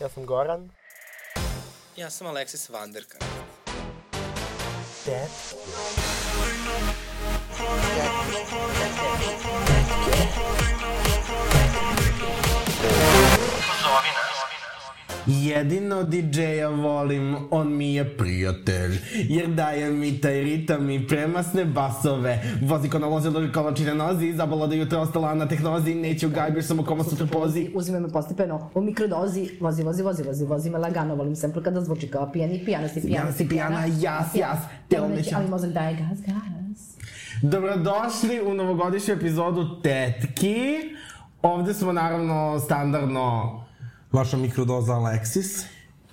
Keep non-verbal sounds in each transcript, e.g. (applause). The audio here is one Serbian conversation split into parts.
Ja sam Goran. Ja sam Aleksis Vanderka. Dad. Jedino DJ-a volim, on mi je prijatelj, jer daje mi taj ritam i premasne basove. Vozi ko na vozilo i kolači na nozi, zabala da jutro ostala na tehnozi, neću gajbir, samo koma sutra pozi. Uzime me postepeno u mikrodozi, vozi, vozi, vozi, vozi, vozi me lagano, volim sample kada zvuči kao pijani, pijana si, pijana si, pijana, jas, jas, telo neće, ali mozak daje gas, gas. Dobrodošli u novogodišnju epizodu Tetki. Ovde smo naravno standardno Vaša mikrodoza Alexis.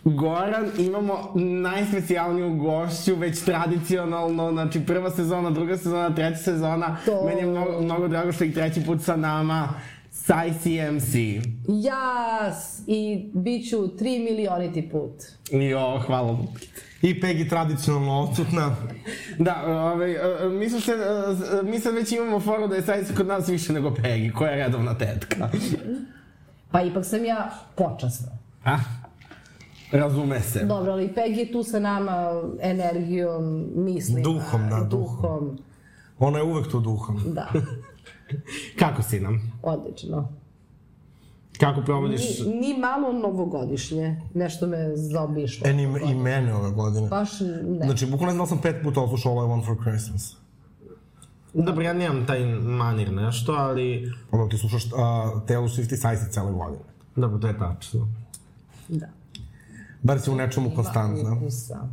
Goran, imamo najspecijalniju gošću, već tradicionalno, znači prva sezona, druga sezona, treća sezona. To- Meni je mnogo, mnogo drago što ih treći put sa nama. Sai CMC. Jas! I bit ću tri milioniti put. Jo, hvala. I Peggy tradicionalno odsutna. Da, ovaj, e, mi, smo se, e, mi sad već imamo foru da je Sai kod nas više nego Peggy, koja je redovna tetka. Pa ipak sam ja počasna. A? Razume se. Dobro, ali Peg je tu sa nama energijom, mislima. Duhom, da, duhom. duhom. Ona je uvek tu duhom. Da, (laughs) Kako si nam? odlično. Kako provodiš? Ni, ni malo novogodišnje, nešto me zaobišlo. E, ni, i mene ove godine. Baš ne. Znači, bukvalno ne znam da sam pet puta oslušao All I Want For Christmas. Dobro, ja nemam taj manir nešto, ali... Ono, ti slušaš uh, Taylor Swift i Sajsi cele godine. Dobro, to je tačno. Da. Bar si u nečemu konstantna. Ukusa.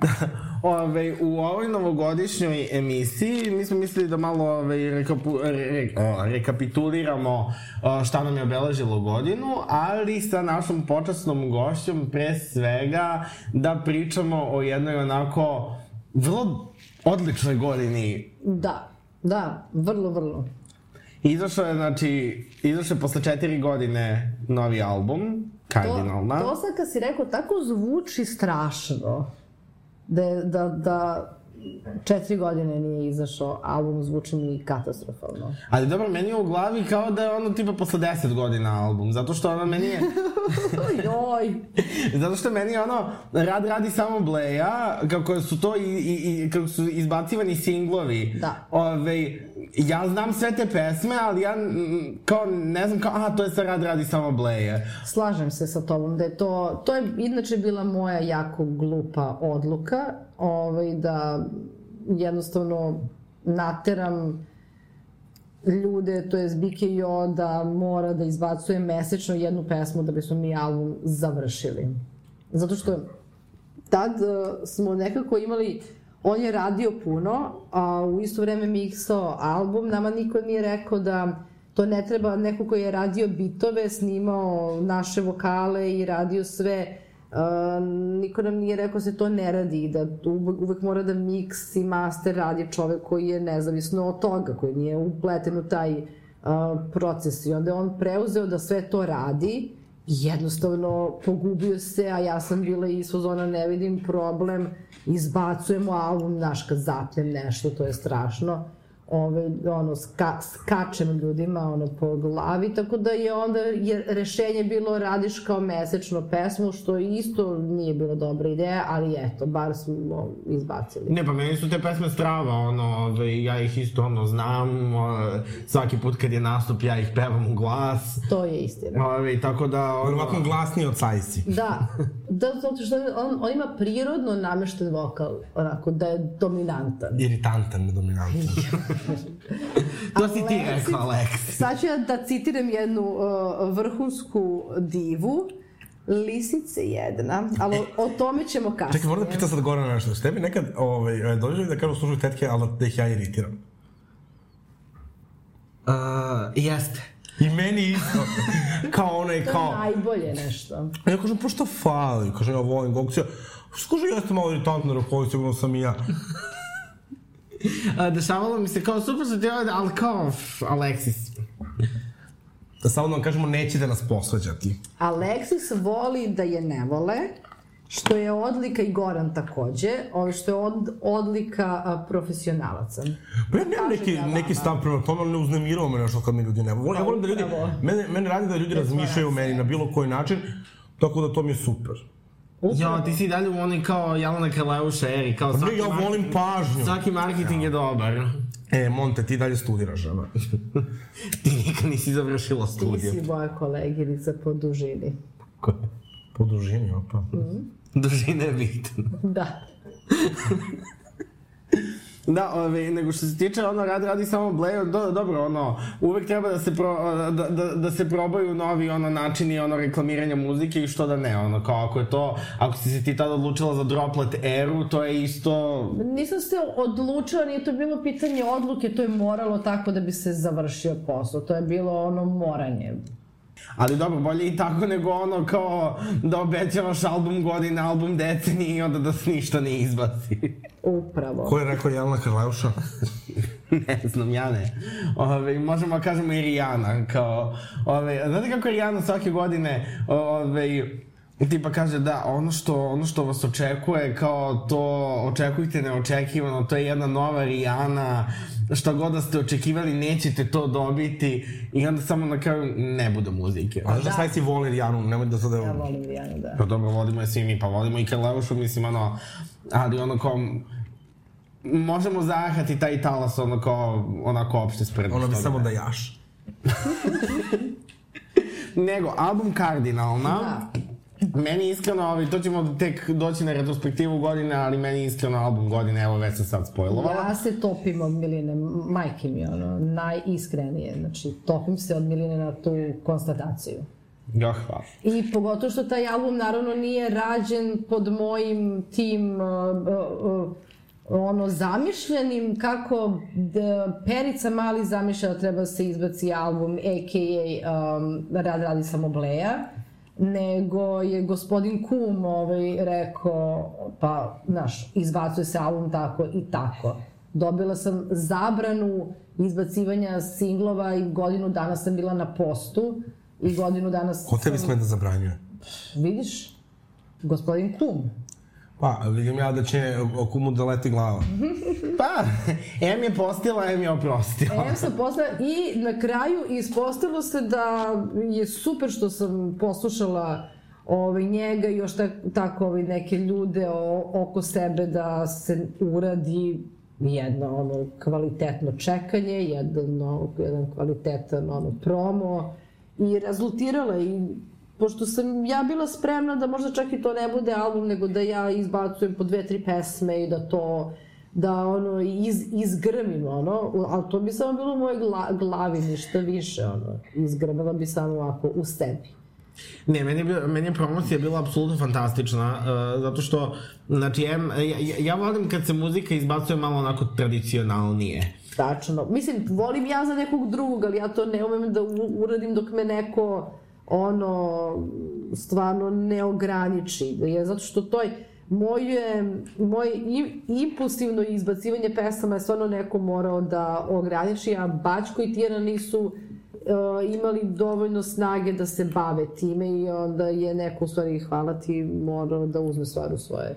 (laughs) Ove, u ovoj novogodišnjoj emisiji mi smo mislili da malo ove, rekapu, re, re, o, rekapituliramo o, šta nam je obeležilo godinu, ali sa našom počasnom gošćom pre svega da pričamo o jednoj onako vrlo odličnoj godini Da, da, vrlo, vrlo. Izašao je, znači, izašao je posle četiri godine novi album, Kardinalna. To, to sad kad si rekao, tako zvuči strašno. Da, da, da četiri godine nije izašao album, zvuči mi katastrofalno. Ali dobro, meni je u glavi kao da je ono tipa posle 10 godina album, zato što ono meni je... (laughs) Joj! (laughs) zato što meni je ono, rad radi samo Bleja, kako su to i, i, i kako su izbacivani singlovi. Da. Ove, ja znam sve te pesme, ali ja kao ne znam kao, aha, to je sad rad radi samo Bleje. Slažem se sa tobom da je to, to je inače bila moja jako glupa odluka, ovaj, da jednostavno nateram ljude, to je BKO, da mora da izbacuje mesečno jednu pesmu da bismo mi album završili. Zato što tad uh, smo nekako imali on je radio puno, a u isto vreme miksao album, nama niko nije rekao da to ne treba, neko koji je radio bitove, snimao naše vokale i radio sve, uh, niko nam nije rekao da se to ne radi i da uvek, mora da miks i master radi čovek koji je nezavisno od toga, koji nije upleten u taj uh, proces i onda je on preuzeo da sve to radi i jednostavno pogubio se, a ja sam bila iz fazona ne vidim problem, izbacujemo album, znaš, kad zapnem nešto, to je strašno. Ove, ono, ska, skačem ljudima ono, po glavi, tako da je onda je rešenje bilo radiš kao mesečno pesmu, što isto nije bila dobra ideja, ali eto, bar smo izbacili. Ne, pa meni su te pesme strava, ono, ove, ja ih isto, ono, znam, o, svaki put kad je nastup ja ih pevam u glas, To je istina. ove, tako da, ono, Verovatno glasniji od Sajsi. Da, (laughs) da, zato što on, on ima prirodno namešten vokal, onako, da je dominantan. Iritantan, nedominantan. (laughs) to si ti Alexis- rekao, Alex. Sad ću ja da citiram jednu uh, vrhunsku divu, lisice jedna, ali o, tome ćemo kasnije. Čekaj, moram da pitam sad Gorana nešto. Što tebi nekad ovaj, dođe li da kažu slušaju tetke, ali da ih ja iritiram? Uh, jeste. I meni isto. kao onaj, To je kao... najbolje nešto. A ja kažem, pa šta fali? Kaže, ja volim Gokcija. Kaže, jeste malo iritantno, rekao, sigurno sam i ja. (laughs) Dešavalo mi se kao super su ti ovde, ali kao, Alexis. Da samo da vam kažemo, neće da nas posvađati. Alexis voli da je ne vole, što je odlika i Goran takođe, ovo što je od, odlika a, profesionalaca. Pa ja nemam neki, ja neki stav prema tome, ali ne uznemirao me nešto kad mi ljudi ne vole. Ja volim da ljudi, mene, mene radi da ljudi razmišljaju o meni na bilo koji način. Tako da to mi je super. Ja, ti si dalje u onoj kao Jelena Kraleuša eri, kao Pa svaki ne, ja volim marketing- pažnju. Svaki marketing je dobar. E, Monte, ti dalje studiraš, ama. (laughs) Ti nikad nisi završila Ti studiju. si moja koleginica po dužini. Po dužini, opa. Dužina je bitna. Da. (laughs) Da, ove, nego što se tiče ono rad radi samo Blair, do, dobro, ono, uvek treba da se, pro, da, da, da se probaju novi ono načini ono reklamiranja muzike i što da ne, ono, kao ako je to, ako si se ti tada odlučila za Droplet Eru, to je isto, Nisam se odlučila, nije to bilo pitanje odluke, to je moralo tako da bi se završio posao. To je bilo ono moranje. Ali dobro, bolje i tako nego ono kao da obećavaš album godine, album decenije i onda da se ništa ne izbaci. Upravo. Ko je rekao Jelena Karleuša? (laughs) ne znam, ja ne. Ove, možemo da kažemo i Rijana, kao, ove, znate kako Rijana svake godine, ove, tipa kaže da ono što, ono što vas očekuje, kao to očekujte neočekivano, to je jedna nova Rijana, šta god da ste očekivali, nećete to dobiti i onda samo na kraju ne bude muzike. A da sad si voli Rijanu, nemoj da sada... Ja volim Rijanu, da. Pa dobro, volimo je svi mi, pa volimo i Karleušu, mislim, ono, ali ono kao, možemo zahati taj talas, ono kao, onako opšte spredno. Ono bi samo da jaš. (laughs) Nego, album Kardinalna, Da. (laughs) meni iskreno, ovaj, to ćemo tek doći na retrospektivu godine, ali meni iskreno album godine, evo već sam sad spojlovala. Ja se topim od Miline, majke mi, ono, najiskrenije. Znači, topim se od Miline na tu konstataciju. Ja, hvala. I pogotovo što taj album naravno nije rađen pod mojim tim uh, uh, uh, ono zamišljenim kako da Perica Mali zamišlja da treba da se izbaci album a.k.a. Um, Rad radi samo Bleja nego je gospodin Kum ovaj, rekao, pa, znaš, izbacuje se album tako i tako. Dobila sam zabranu izbacivanja singlova i godinu dana sam bila na postu i godinu dana sam... Ko tebi sme da zabranjuje? Vidiš? Gospodin Kum. Pa, vidim ja da će kumu da leti glava. (laughs) Pa, M je postila, M je oprostila. Em sam posla i na kraju ispostavilo se da je super što sam poslušala ovaj, njega i još tak, tako ovaj, neke ljude o, oko sebe da se uradi jedno ono kvalitetno čekanje, jedno, jedan kvalitetan ono promo i rezultirala i pošto sam ja bila spremna da možda čak i to ne bude album, nego da ja izbacujem po dve, tri pesme i da to da ono iz, izgrmim ono, ali to bi samo bilo u mojoj gla, glavi, ništa više ono, izgrmila bi samo ovako u sebi. Ne, meni je, bio- meni je promocija bila apsolutno fantastična, uh, zato što, znači, ja, ja- ja volim kad se muzika izbacuje malo onako tradicionalnije. Tačno. Mislim, volim ja za nekog drugog, ali ja to ne umem da u, uradim dok me neko ono, stvarno ne ograniči. Zato što to je, moje, moje im- impulsivno izbacivanje pesama je stvarno neko morao da ograniči, a Bačko i Tijana nisu uh, imali dovoljno snage da se bave time i onda je neko, u stvari, hvala ti, morao da uzme stvar u svoje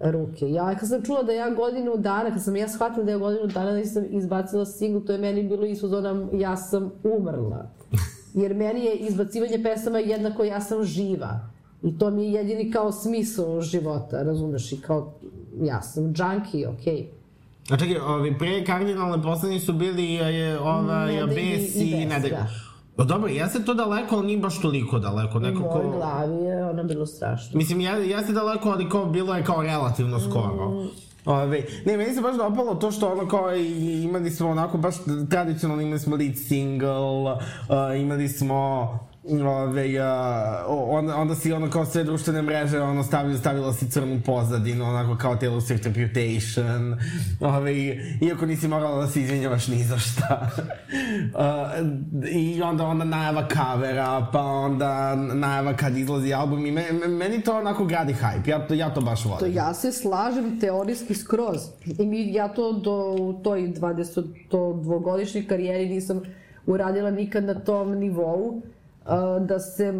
ruke. Ja kad sam čula da ja godinu dana, kad sam ja shvatila da ja godinu dana nisam izbacila singl, to je meni bilo isto zona ja sam umrla. Jer meni je izbacivanje pesama jednako ja sam živa. I to mi je jedini kao smisao života, razumeš? I kao ja sam junkie, okej. Okay. A čekaj, ovi, pre kardinalne poslednji su bili je, Nedelj i- Bes i i, Bes, Nedelj. da. O, dobro, jeste to daleko, ali nije baš toliko daleko. U Neko ko... mojoj glavi je ono bilo strašno. Mislim, ja, jeste daleko, ali kao bilo je kao relativno skoro. Mm. Ove, ne, meni se baš dopalo to što ono kao imali smo onako baš tradicionalno imali smo lead single, uh, imali smo Ove, uh, onda, onda si ono kao sve društvene mreže ono stavila, stavila si crnu pozadinu, onako kao Taylor Swift Reputation, ove, iako nisi morala da se izvinjavaš ni za šta. (laughs) uh, I onda, onda najava kavera, pa onda najava kad izlazi album i me, me, meni to onako gradi hype, ja to, ja to baš volim. To ja se slažem teorijski skroz. I mi, ja to do u toj 20 to dvogodišnjoj karijeri nisam uradila nikad na tom nivou. Da se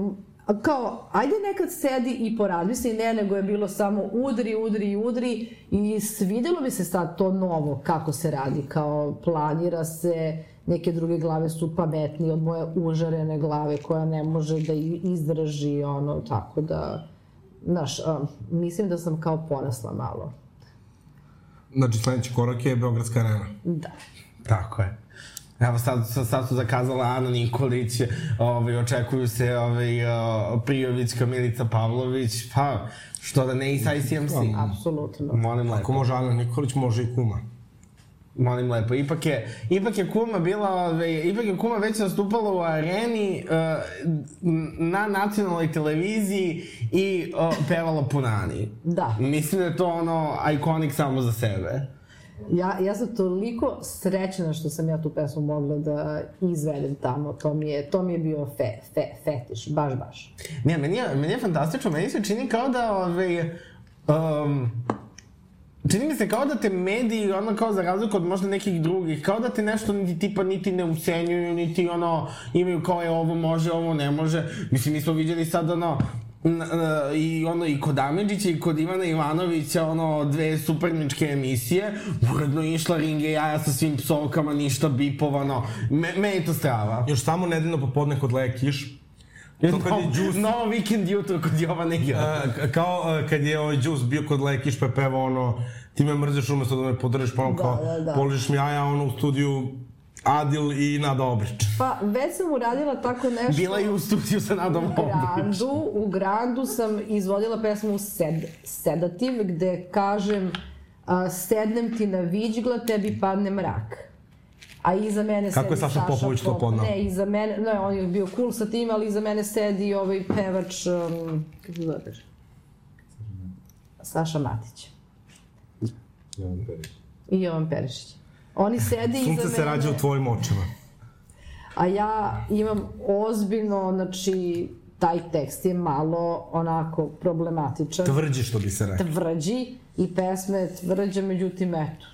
kao, ajde nekad sedi i porazmisli, ne, nego je bilo samo udri, udri, udri i svidelo mi se sad to novo kako se radi, kao planira se, neke druge glave su pametnije od moje užarene glave koja ne može da izdrži ono, tako da, znaš, mislim da sam kao porasla malo. Znači, sledeći korak je Beogradska arena. Da. Tako je. Evo sad, sad, sad su zakazala Ana Nikolić, ovaj, očekuju se ovaj, uh, Prijovićka Milica Pavlović, pa što da ne i sa ICMC. Apsolutno. Molim Ako lepo. može Ana Nikolić, može i Kuma. Molim lepo. Ipak je, ipak je Kuma bila, ovaj, ipak je Kuma već nastupala u areni uh, na nacionalnoj televiziji i uh, pevala Punani. Da. Mislim da je to ono ikonik samo za sebe. Ja, ja sam toliko srećna što sam ja tu pesmu mogla da izvedem tamo. To mi je, to mi je bio fe, fe, fetiš, baš, baš. Ne, meni je, meni je fantastično, meni se čini kao da, ovaj, um, čini mi se kao da te mediji, ono kao za razliku od možda nekih drugih, kao da te nešto niti tipa niti ne ucenjuju, niti ono, imaju kao je ovo može, ovo ne može. Mislim, mi smo vidjeli sad ono, i ono i kod Amidžića i kod Ivana Ivanovića ono dve superničke emisije uredno išla ringe jaja sa svim psovkama ništa bipovano me, me je to strava Još samo nedeljno popodne kod Leja Kiš. To kad je Juice, Novo vikend jutro kod Jovane Gjota. a, k- kao a, kad je ovaj Juice bio kod Leja Kiš pa je pevao ono, ti me mrziš umesto da me podržiš, pa ono Da, kao, da, da. poližeš mi jaja, ono u studiju Adil i Nada Obrić. Pa, već sam uradila tako nešto... Bila je u studiju sa Nadom u Obrić. Grandu, u Grandu sam izvodila pesmu Sed, Sedativ, gde kažem a, sednem ti na viđgla, tebi padne mrak. A iza mene Kako je sedi Saša Popović to podnao? Ne, iza mene, ne, on je bio cool sa tim, ali iza mene sedi ovaj pevač, um, kako se zove? Saša Matić i Jovan Perišić. Oni sede iza mene. Sunce se rađa u tvojim očima. A ja imam ozbiljno, znači, taj tekst je malo onako problematičan. Tvrđi što bi se rekao. Tvrđi i pesma je tvrđa, međutim, eto.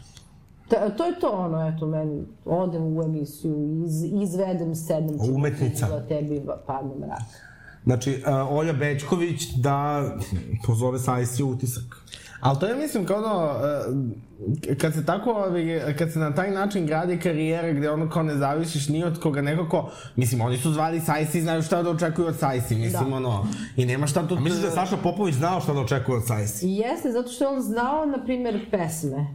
Ta, to je to ono, eto, meni, odem u emisiju, iz, izvedem, sedem ću Umetnica. da tebi padne mrak. Znači, a, Olja Bećković da pozove Sajsi utisak. Ali to je, mislim, kao da, uh, kad se tako, kad se na taj način gradi karijera gde ono kao ne zavisiš ni od koga, nekako, mislim, oni su zvali Sajsi i znaju šta da očekuju od Sajsi, mislim, Da. ono, i nema šta tu... A misliš da je Saša Popović znao šta da očekuje od Sajsi? I jeste, zato što je on znao, na primjer, pesme.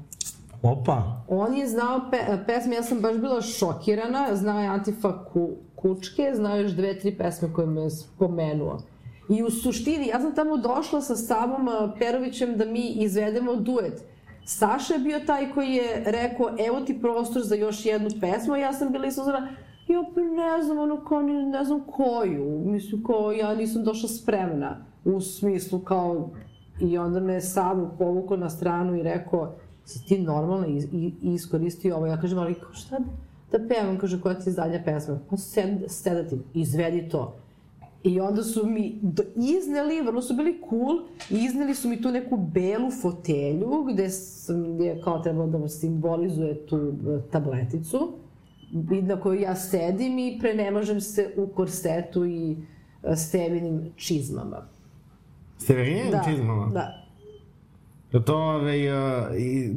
Opa! On je znao pe, pesme, ja sam baš bila šokirana, znao je Antifa ku, Kučke, znao još dve, tri pesme koje me je spomenuo. I u suštini, ja sam tamo došla sa Savom Perovićem da mi izvedemo duet. Saša je bio taj koji je rekao, evo ti prostor za još jednu pesmu, a ja sam bila izuzora, ja pa ne znam, ono, kao, ni- ne znam koju, mislim, kao, ja nisam došla spremna, u smislu, kao, i onda me Savu povukao na stranu i rekao, si ti normalno iskoristio ovo, ja kažem, ali kao, šta da, pevam, kaže, koja ti je zadnja pesma, pa sed, sedati, izvedi to. I onda su mi do, izneli, vrlo su bili cool, izneli su mi tu neku belu fotelju gde sam, je kao trebalo da simbolizuje tu e, tableticu na kojoj ja sedim i prenemažem se u korsetu i e, stevinim čizmama. Severinijim Da, čizmama? da. Da to, ovaj, uh, i,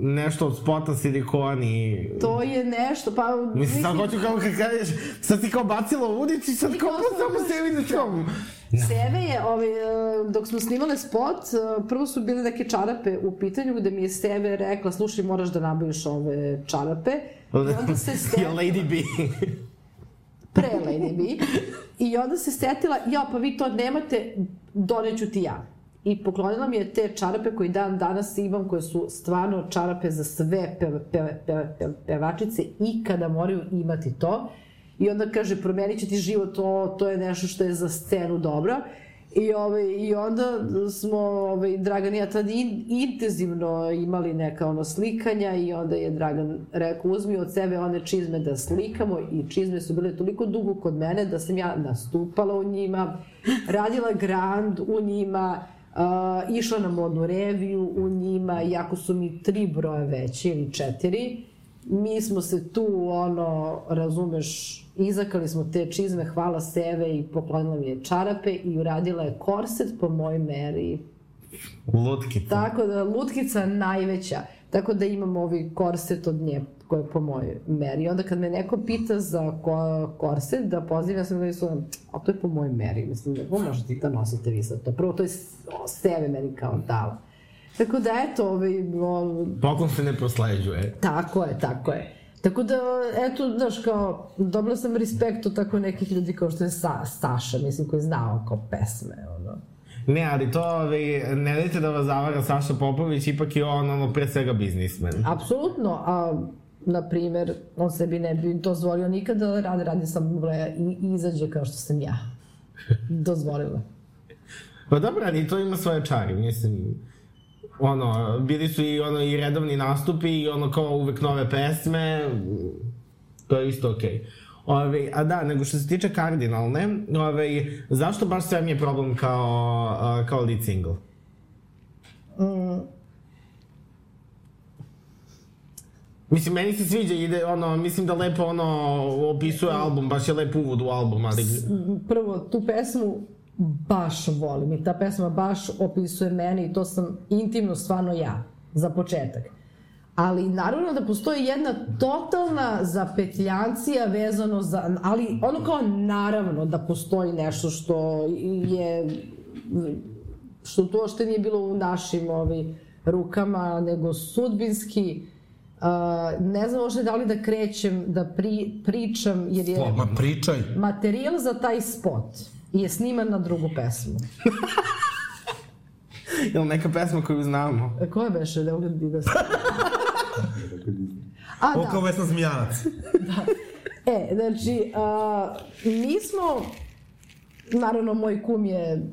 nešto od spota silikoni... To je nešto, pa... Mislim, sad hoću kao kad kažeš, sad si kao bacila u udicu i sad kao pa sam- samo sebi na čom. Seve je, ovaj, e, dok smo snimale spot, e, prvo su bile neke čarape u pitanju gde mi je Seve rekla, slušaj, moraš da nabaviš ove čarape. I onda se (laughs) Ja, Seve, Lady B. (laughs) pre Lady B, i onda se setila, ja, pa vi to nemate, doneću ti ja. I poklonila mi je te čarape koji dan danas imam, koje su stvarno čarape za sve pe, pe, pe, pe, pevačice i kada moraju imati to. I onda kaže, promenit će ti život, to, to je nešto što je za scenu dobro. I, ovaj, I onda smo, ovaj, Dragan i ja tad in, intenzivno imali neka ono slikanja i onda je Dragan rekao, uzmi od sebe one čizme da slikamo i čizme su bile toliko dugo kod mene da sam ja nastupala u njima, radila grand u njima, uh, išla na modnu reviju u njima, iako su mi tri broja veće ili četiri, mi smo se tu, ono, razumeš, izakali smo te čizme, hvala Seve i poklonila mi je čarape i uradila je korset po mojoj meri. Lutkica. Tako da, lutkica najveća. Tako da imam ovi korset od nje koje je po mojoj meri. I onda kad me neko pita za ko, korset, da pozivam, sam da su, a to je po mojoj meri, mislim, ne možete da nosite vi sad to. Prvo, to je sebe meni kao dala. Tako da, eto, ovaj, o, Poklon se ne prosleđuje. tako je, tako je. Tako da, eto, znaš, kao, dobila sam respekt od tako nekih ljudi kao što je Sa, Saša, mislim, koji je znao kao pesme, ono. Ne, ali to, ovaj, ne dajte da vas zavara Saša Popović, ipak je on, ono, pre svega biznismen. Apsolutno, a na primer, on sebi ne bi dozvolio nikada da radi, radi sam ble, i, i izađe kao što sam ja. (laughs) Dozvolila. Pa dobro, ali to ima svoje čari, mislim, ono, bili su i ono i redovni nastupi i ono kao uvek nove pesme, to je isto okej. Okay. Ove, a da, nego što se tiče kardinalne, ove, zašto baš sve mi je problem kao, kao lead single? Mm, Mislim, meni se sviđa, ide, ono, mislim da lepo, ono, opisuje album, baš je lep uvod u album, ali... prvo, tu pesmu baš volim i ta pesma baš opisuje mene i to sam intimno stvarno ja, za početak. Ali naravno da postoji jedna totalna zapetljancija vezano za, ali ono kao naravno da postoji nešto što je, što to što nije bilo u našim ovi, rukama, nego sudbinski, Uh, ne znam možda da li da krećem da pri, pričam, jer je Ma pričaj. materijal za taj spot je sniman na drugu pesmu. (laughs) Je li neka pesma koju znamo? E, Koja beše? Da mogu da se... (laughs) A, da. kao Vesna Zmijanac. E, znači, a, mi smo, naravno, moj kum je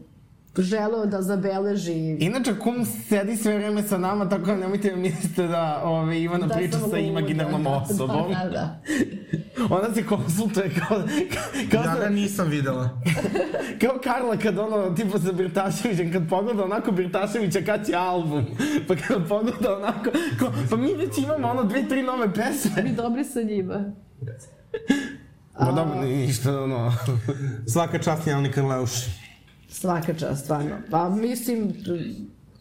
želeo da zabeleži Inače, kum sedi sve vreme sa nama, tako da nemojte da mislite da ove, Ivana da priča sa imaginarnom osobom. Da, da, da. Ona se konsultuje kao, kao, Ja ga nisam videla. (laughs) kao Karla kad ono, tipa sa Birtaševićem, kad pogleda onako Birtaševića kad će album, pa kad pogleda onako, kao, pa mi već imamo ono dve, tri nove pesme. Mi dobri sa njima. Ma dobro, ništa, ono, Svaka čast Jelni Karleuši. Svaka čast, stvarno. Pa mislim,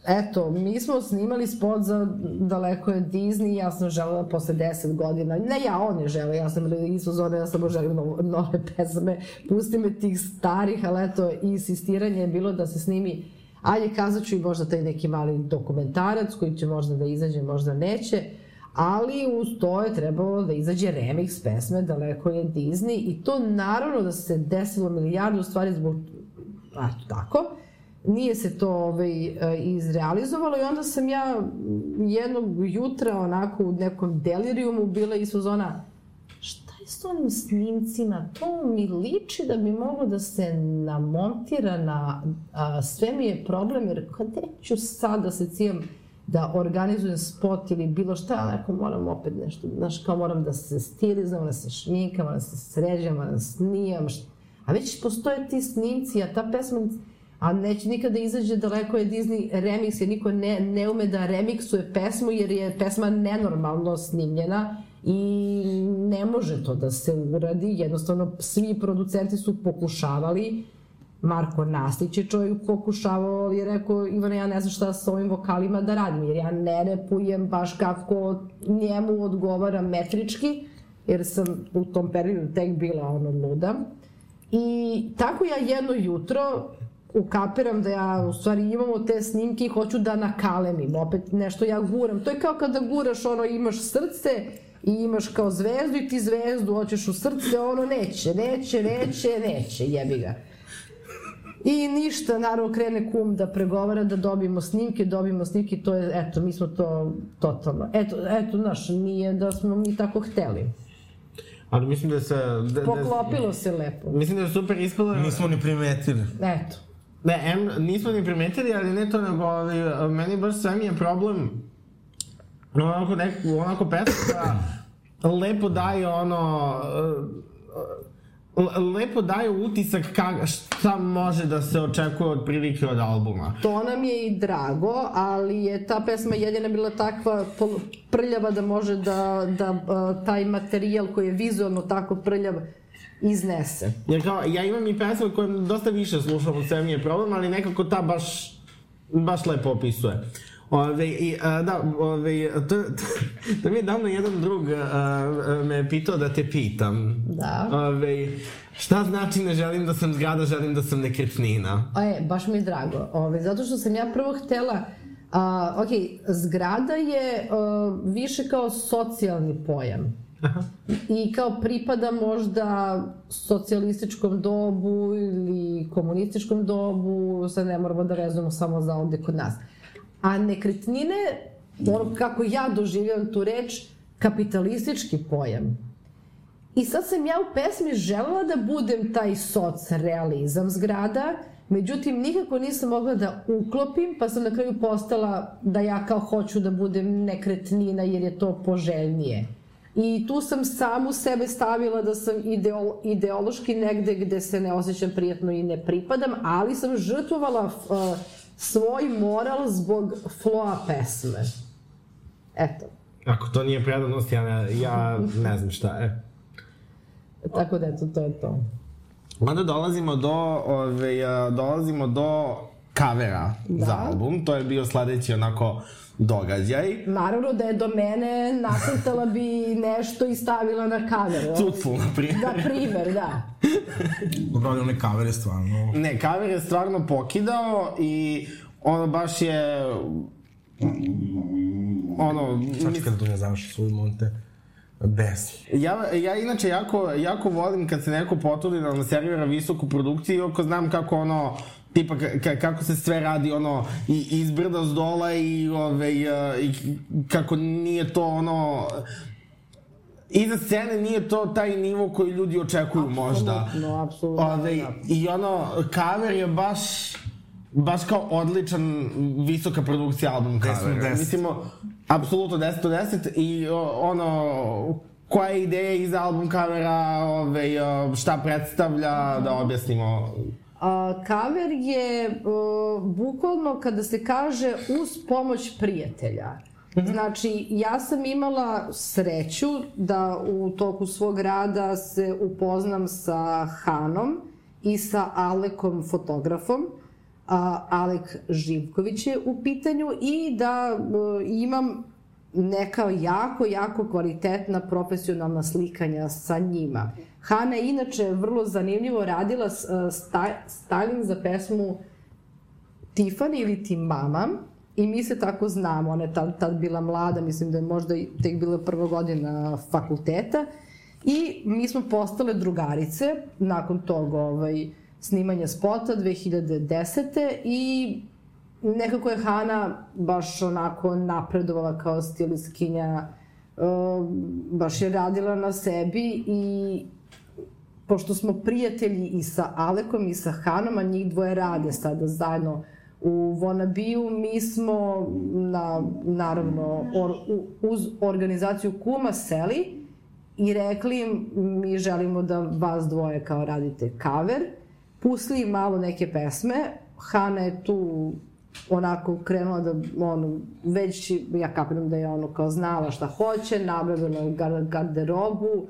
eto, mi smo snimali spot za daleko je Disney, ja sam želela posle 10 godina, ne ja, on je želeo, ja sam isto zove, ja samo želim nove, nove pesme, pusti me tih starih, ali eto, insistiranje je bilo da se snimi Ajde, kazat ću i možda taj neki mali dokumentarac koji će možda da izađe, možda neće, ali uz to je trebalo da izađe remix pesme Daleko je Disney i to naravno da se desilo milijardu stvari zbog eto tako. Nije se to ovaj, e, izrealizovalo i onda sam ja jednog jutra onako u nekom delirijumu bila iz zona šta je s onim snimcima? To mi liči da bi moglo da se namontira na... A, sve mi je problem jer kada ću sad da se cijem da organizujem spot ili bilo šta, neko moram opet nešto, znaš, kao moram da se stilizujem, moram da se šminkam, da se sređam, da snijam, šta, A već postoje ti snimci, a ta pesma, a neće nikada izađe daleko je Disney remix, jer niko ne, ne ume da remiksuje pesmu, jer je pesma nenormalno snimljena i ne može to da se uradi. Jednostavno, svi producenti su pokušavali, Marko Nastić je čovjek pokušavao, ali je rekao, Ivana, ja ne znam šta sa ovim vokalima da radim, jer ja ne repujem baš kako njemu odgovara metrički, jer sam u tom periodu tek bila ono luda. I tako ja jedno jutro ukapiram da ja u stvari imamo te snimke i hoću da nakalemim, opet nešto ja guram. To je kao kada guraš ono, imaš srce i imaš kao zvezdu i ti zvezdu hoćeš u srce, ono neće, neće, neće, neće, jebi ga. I ništa, naravno krene kum da pregovara da dobijemo snimke, dobijemo snimke, to je, eto, mi smo to totalno, eto, eto, znaš, nije da smo mi tako hteli. Ali mislim da se... Da, da, Poklopilo se lepo. mislim da je super ispalo... Nismo ni primetili. Eto. Ne, em, nismo ni primetili, ali ne to nego, ali, meni baš sve mi je problem onako, nek, onako pesma lepo daje ono, uh, lepo daje utisak ka, šta može da se očekuje od prilike od albuma. To nam je i drago, ali je ta pesma jedina bila takva prljava da može da, da uh, taj materijal koji je vizualno tako prljav iznese. Jer kao, ja imam i pesme koje dosta više slušam od sve mi je problem, ali nekako ta baš, baš lepo opisuje. Ove, i, a, da, ove, to, to, to mi je davno jedan drug a, a, me pitao da te pitam. Da. Ove, šta znači ne želim da sam zgrada, želim da sam nekretnina? Je, baš mi je drago. Ove, zato što sam ja prvo htela... A, ok, zgrada je a, više kao socijalni pojam. Aha. I kao pripada možda socijalističkom dobu ili komunističkom dobu, sad ne moramo da vezujemo samo za ovde kod nas. A nekretnine, ono kako ja doživljam tu reč, kapitalistički pojam. I sad sam ja u pesmi želela da budem taj socrealizam zgrada, međutim nikako nisam mogla da uklopim, pa sam na kraju postala da ja kao hoću da budem nekretnina jer je to poželjnije. I tu sam samu sebe stavila da sam ideolo, ideološki negde gde se ne osjećam prijatno i ne pripadam, ali sam žrtvovala uh, svoj moral zbog floa pesme. Eto. Ako to nije predanost, ja ne, ja ne znam šta je. Tako da eto, to je to. Onda dolazimo do, ove, a, dolazimo do kavera Da. za album. To je bio sledeći onako događaj. Naravno da je do mene nacrtala bi nešto i stavila na kameru. Cucu, na primjer. Da, primer, da. (laughs) Dobro, one kavere stvarno... Ne, kaver je stvarno pokidao i ono baš je ono, Sad čekaj da tu ne završi svoju monte. Bez. Ja, ja inače jako, jako volim kad se neko potrudi da nam servira visoku produkciju, iako znam kako ono, tipa ka, kako se sve radi ono i izbrda s dola i, ove, i, i kako nije to ono iza scene nije to taj nivo koji ljudi očekuju možda. Apsolutno, apsolutno, Ove, da. I ono, cover je baš baš kao odličan visoka produkcija album 10 od covera. 10. Mislimo, apsolutno 10 od 10 i o, ono, koja je ideja iza album covera, ove, šta predstavlja, da objasnimo. Kaver je bukvalno kada se kaže uz pomoć prijatelja. Znači, ja sam imala sreću da u toku svog rada se upoznam sa Hanom i sa Alekom fotografom. Alek Živković je u pitanju i da imam neka jako, jako kvalitetna profesionalna slikanja sa njima. Hana je inače vrlo zanimljivo radila s- sta, styling za pesmu Tiffany ili ti mama i mi se tako znamo, ona je tad, tad bila mlada, mislim da je možda tek bila prva godina fakulteta i mi smo postale drugarice nakon tog ovaj, snimanja spota 2010. i nekako je Hana baš onako napredovala kao stilistkinja, uh, baš je radila na sebi i pošto smo prijatelji i sa Alekom i sa Hanom, a njih dvoje rade sada zajedno u Vonabiju, mi smo na, naravno or, uz organizaciju Kuma seli i rekli im mi želimo da vas dvoje kao radite cover, pustili im malo neke pesme, Hana je tu onako krenula da ono, već ja kapiram da je ono kao znala šta hoće, nabavila garderobu,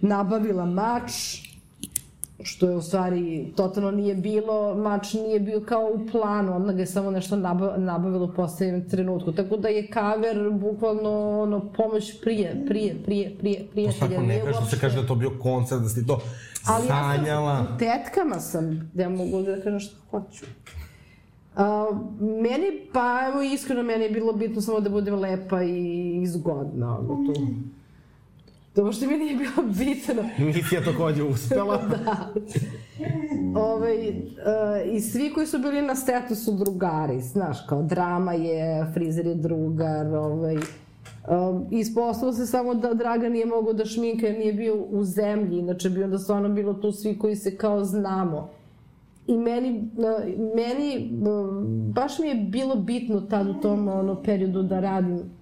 nabavila mač, što je u stvari totalno nije bilo, mač nije bio kao u planu, ona ga je samo nešto naba- nabavila u poslednjem trenutku. Tako da je kaver bukvalno ono, pomoć prije, prije, prije, prije, To prijatelja. svako ne kaže što se kaže da to bio koncert, da si to Ali ja sanjala. sam, u tetkama sam, da ja mogu da kažem što hoću. A, meni, pa evo iskreno, meni je bilo bitno samo da budem lepa i zgodna. Ono, tu. To uopšte mi nije bilo bitno. (laughs) Misija takođe uspela. (laughs) da. Ove, uh, I svi koji su bili na setu su drugari, znaš, kao drama je, frizer je drugar, ovaj, Um, ispostavilo se samo da Dragan nije mogao da šminka jer nije bio u zemlji, inače bi onda stvarno bilo tu svi koji se kao znamo. I meni, uh, meni uh, baš mi je bilo bitno tad u tom ono, periodu da radim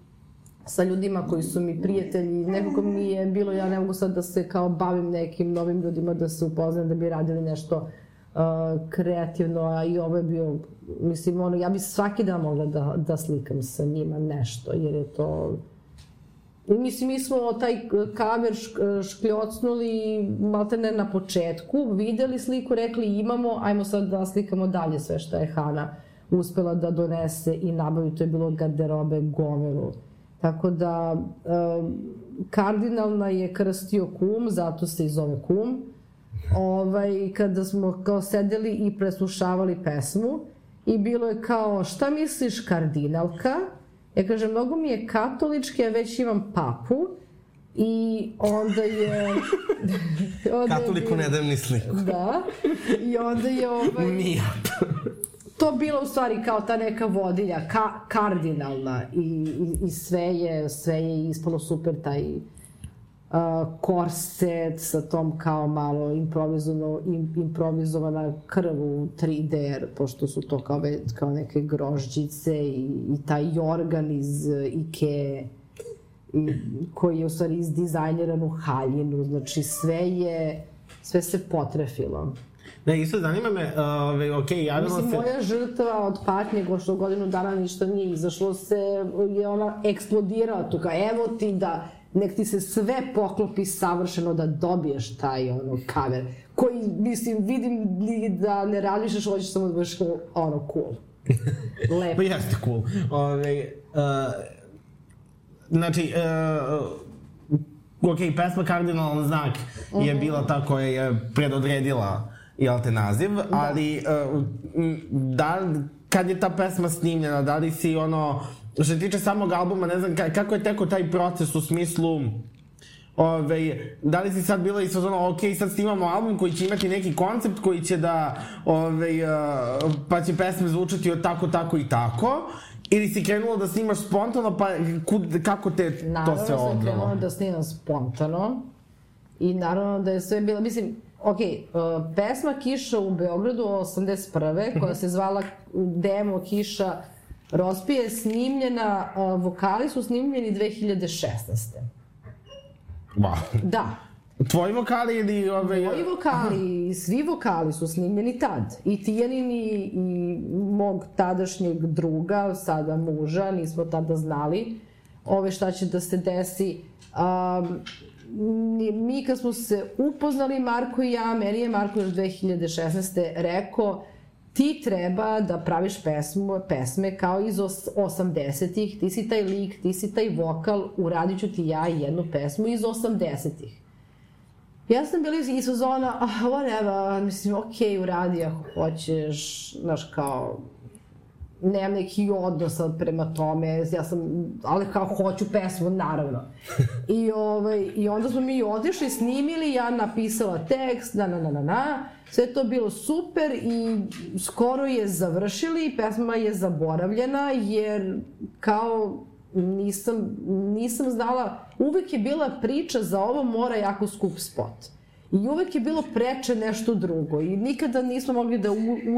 sa ljudima koji su mi prijatelji, nekako mi je bilo, ja ne mogu sad da se kao bavim nekim novim ljudima, da se upoznam, da bi radili nešto uh, kreativno, a i ovo je bio, mislim, ono, ja bi svaki dan mogla da, da slikam sa njima nešto, jer je to... Mislim, mi smo taj kamer šk- škljocnuli malte ne na početku, videli sliku, rekli imamo, ajmo sad da slikamo dalje sve što je Hana uspela da donese i nabavi, to je bilo garderobe gomilu. Tako da, um, kardinalna je krstio kum, zato se i zove kum. Ovaj, kada smo kao sedeli i preslušavali pesmu i bilo je kao, šta misliš kardinalka? Ja kažem, mnogo mi je katolički, ja već imam papu. I onda je... onda (laughs) Katoliku je ne dajem ni sliku. Da. I onda je ovaj... Nijat. To bilo u stvari kao ta neka vodilja, ka, kardinalna i, i, i sve je, sve je ispalo super taj uh, korset sa tom kao malo improvizovano, im, improvizovana krv u 3D, pošto su to kao, kao neke grožđice i, i taj jorgan iz Ikea i, koji je u stvari izdizajniran u haljinu, znači sve je, sve se potrefilo. Ne, isto zanima me, uh, ok, javila Mislim, se... moja žrtva od patnje, go što godinu dana ništa nije izašlo, se je ona eksplodirala tu, kao evo ti da nek ti se sve poklopi savršeno da dobiješ taj ono kaver koji mislim vidim da ne razmišljaš hoćeš samo da budeš ono cool. (laughs) Lepo. Pa jeste cool. Ove, uh, znači uh, ok pesma kardinalan znak je mhm. bila ta koja je predodredila jel te, naziv, da. ali uh, da, kad je ta pesma snimljena, da li si ono, što se tiče samog albuma, ne znam, kako je teko taj proces u smislu, Ove, da li si sad bila i ono, ok, sad snimamo album koji će imati neki koncept koji će da, ove, uh, pa će pesme zvučati od tako, tako i tako, ili si krenula da snimaš spontano, pa kud, kako te naravno to sve odnalo? Naravno sam krenula da snimam spontano i naravno da je sve bilo, mislim, Ok, uh, pesma Kiša u Beogradu 81. koja se zvala demo Kiša Rospije snimljena, uh, vokali su snimljeni 2016. Wow. Da. Tvoji vokali ili ove... Moji vokali, svi vokali su snimljeni tad. I Tijanin i, i mog tadašnjeg druga, sada muža, nismo tada znali ove šta će da se desi. Um, mi kad smo se upoznali, Marko i ja, meni je Marko još 2016. rekao ti treba da praviš pesmu, pesme kao iz 80-ih, ti si taj lik, ti si taj vokal, uradit ću ti ja jednu pesmu iz 80-ih. Ja sam bila iz sezona, ah, whatever, mislim, okej, okay, uradi ako hoćeš, znaš, kao, nemam neki odnos prema tome, ja sam, ali kao hoću pesmu, naravno. (laughs) I, ovaj, I onda smo mi otišli, snimili, ja napisala tekst, na, na, na, na, na, sve to bilo super i skoro je završili, pesma je zaboravljena, jer kao nisam, nisam znala, uvek je bila priča za ovo mora jako skup spot. I uvek je bilo preče nešto drugo i nikada nismo mogli da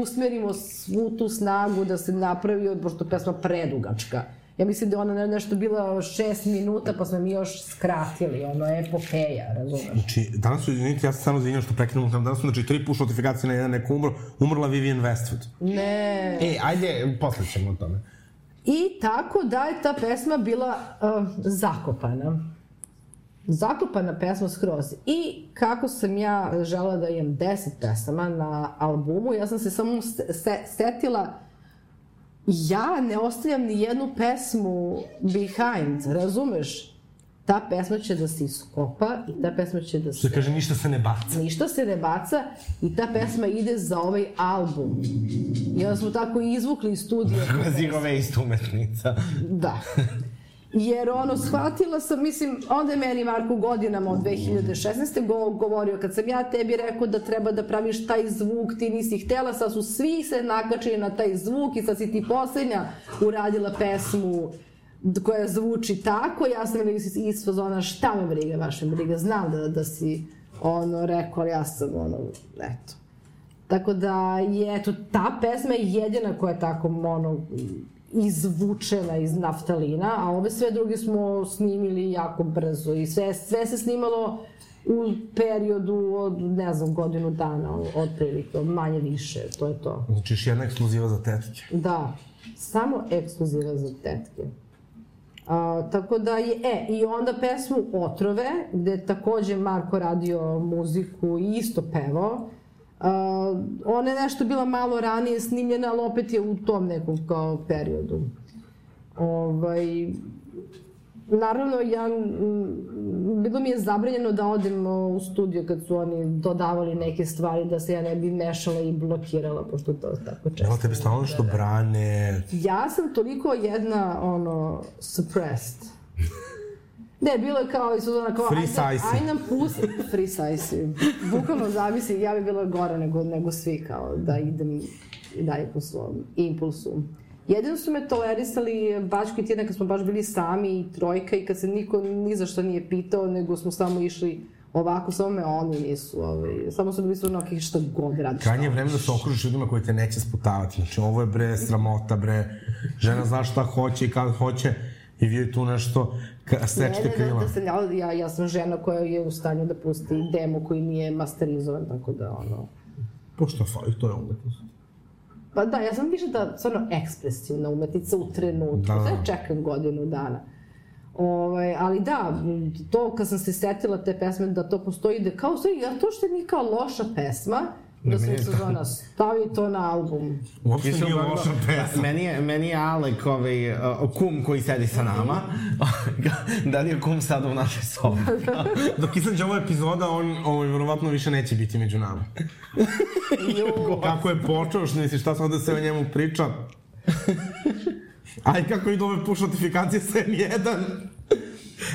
usmerimo svu tu snagu da se napravi, pošto pesma predugačka. Ja mislim da je ona nešto bila šest minuta, pa smo mi još skratili, ono je epopeja, razumeš? Znači, danas su, izvinite, ja sam samo izvinjam što prekinem danas su, znači, tri push notifikacije na jedan neko umro, umrla Vivian Westwood. Ne. E, ajde, posle ćemo o tome. I tako da je ta pesma bila uh, zakopana zakopana pesma skroz. I kako sam ja žela da imam 10 pesama na albumu, ja sam se samo se, setila ja ne ostavljam ni jednu pesmu behind, razumeš? Ta pesma će da se iskopa i ta pesma će da se... Što kaže, ništa se ne baca. Ništa se ne baca i ta pesma ide za ovaj album. I onda smo tako izvukli iz studija. (laughs) Zero waste umetnica. Da. Jer ono, shvatila sam, mislim, onda je meni Marko godinama od 2016. Go, govorio, kad sam ja tebi rekao da treba da praviš taj zvuk, ti nisi htela, sad su svi se nakačili na taj zvuk i sad si ti poslednja uradila pesmu koja zvuči tako, ja sam ili iz fazona šta me briga, vaše briga, znam da, da si ono rekao, ali ja sam ono, eto. Tako da je, eto, ta pesma je jedina koja je tako, ono, izvučena iz naftalina, a ove sve druge smo snimili jako brzo i sve, sve se snimalo u periodu od, ne znam, godinu dana, otprilike, manje više, to je to. Znači, još jedna ekskluziva za tetke. Da, samo ekskluziva za tetke. A, tako da je, e, i onda pesmu Otrove, gde je takođe Marko radio muziku i isto pevao, Uh, ona je nešto bila malo ranije snimljena, ali opet je u tom nekom kao periodu. Ovaj, naravno, ja, m, bilo mi je zabranjeno da odem u studio kad su oni dodavali neke stvari, da se ja ne bi mešala i blokirala, pošto to tako često. Evo tebe stalno nešto brane. Ja sam toliko jedna, ono, suppressed. Ne, bilo je kao iz sezona kao... Free ajde. Aj nam pusti... Free size. Bukvalno zavisi, ja bi bila gora nego, nego svi, kao da idem i dalje po svom impulsu. Jedino su me tolerisali Bačko i Tijena kad smo baš bili sami i trojka i kad se niko ni za što nije pitao, nego smo samo išli ovako, samo me oni nisu, ovaj, samo su bili su onaki šta god radiš. Krajnje je vreme da se okružiš ljudima koji te neće sputavati. Znači, ovo je bre sramota, bre. Žena zna šta hoće i kad hoće i vi joj tu nešto ka, stečete Ne, ne, krila. da, da ja, ja, ja sam žena koja je u stanju da pusti demo koji nije masterizovan, tako da ono... Pošto fali, to je umetnost. Pa da, ja sam više da, stvarno ekspresivna umetnica u trenutku, Da. da. sve čekam godinu dana. Ovaj, ali da, to kad sam se setila te pesme da to postoji, da kao stvari, a to što nije kao loša pesma, da sam meni je se to- zona, stavi to na album. Uopšte nije loša pesma. Meni je, meni je Alek, ovaj, uh, kum koji sedi sa nama. (laughs) da li je kum sada u našoj sobi? (laughs) Dok izađe ova epizoda, on ovaj, verovatno više neće biti među nama. (laughs) Kako je počeo, što misliš, šta sad da se o njemu priča? Aj, kako idu ove push notifikacije sa M1?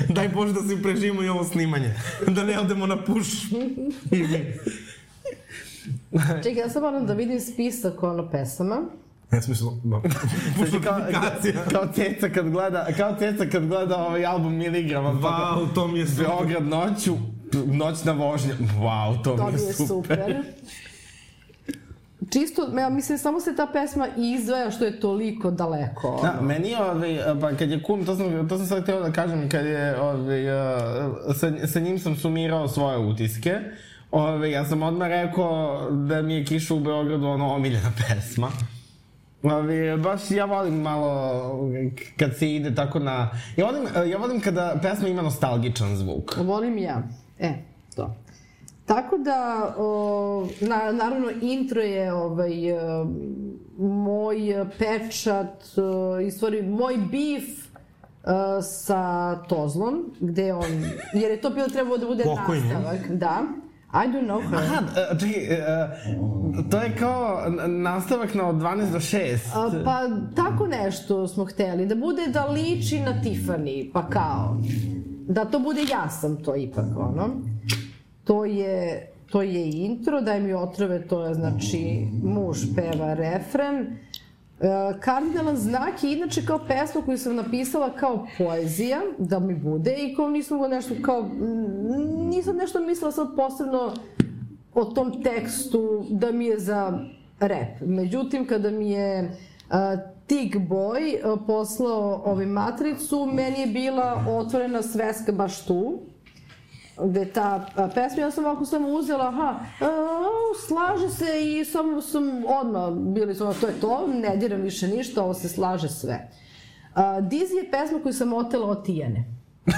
Daj Bože da se preživimo i ovo snimanje. Da ne odemo na push. (laughs) Čekaj, ja sad moram da vidim spisak ono pesama. Ne smislu, da. (laughs) Znači, kao, kao ceca kad gleda, kao ceca kad gleda ovaj album Miligrama. pa Wow, to mi je super. Beograd noću, noćna vožnja. Wow, to, To mi mi je je super. super. Čisto, ja mislim, samo se ta pesma izdvaja što je toliko daleko. Da, meni je, ovaj, pa kad je kum, to sam, to sam sad htio da kažem, kad je, ovaj, eh, sa, sa njim sam sumirao svoje utiske. Ove, ja sam odmah rekao da mi je Kiša u Beogradu ono omiljena pesma. Ove, baš ja volim malo kad se ide tako na... Ja volim, ja volim kada pesma ima nostalgičan zvuk. Volim ja. E, to. Tako da, o, na, naravno, intro je ovaj, e, moj pečat, e, i stvari, moj bif e, sa Tozlom, gde on, jer je to bilo trebalo da bude Pokojni. nastavak, da. I don't know her. Aha, e, čekaj, e, to je kao nastavak na od 12 do 6. A, pa tako nešto smo hteli, da bude da liči na Tiffany, pa kao. Da to bude ja sam to ipak, ono. To je, to je intro, daj mi otrove, to je znači muž peva refren. E, Kardinalan znak je inače kao pesma koju sam napisala kao poezija, da mi bude, i kao nisam go nešto kao, nisam nešto mislila sad posebno o tom tekstu da mi je za rap. Međutim, kada mi je uh, Tig Boy uh, poslao ovaj matricu, meni je bila otvorena sveska baš tu, gde ta pesma, ja sam ovako samo uzela, aha, a, slaže se i samo sam odmah, bili smo, to je to, ne diram više ništa, ovo se slaže sve. A, Dizzy je pesma koju sam otela od Tijane. (laughs)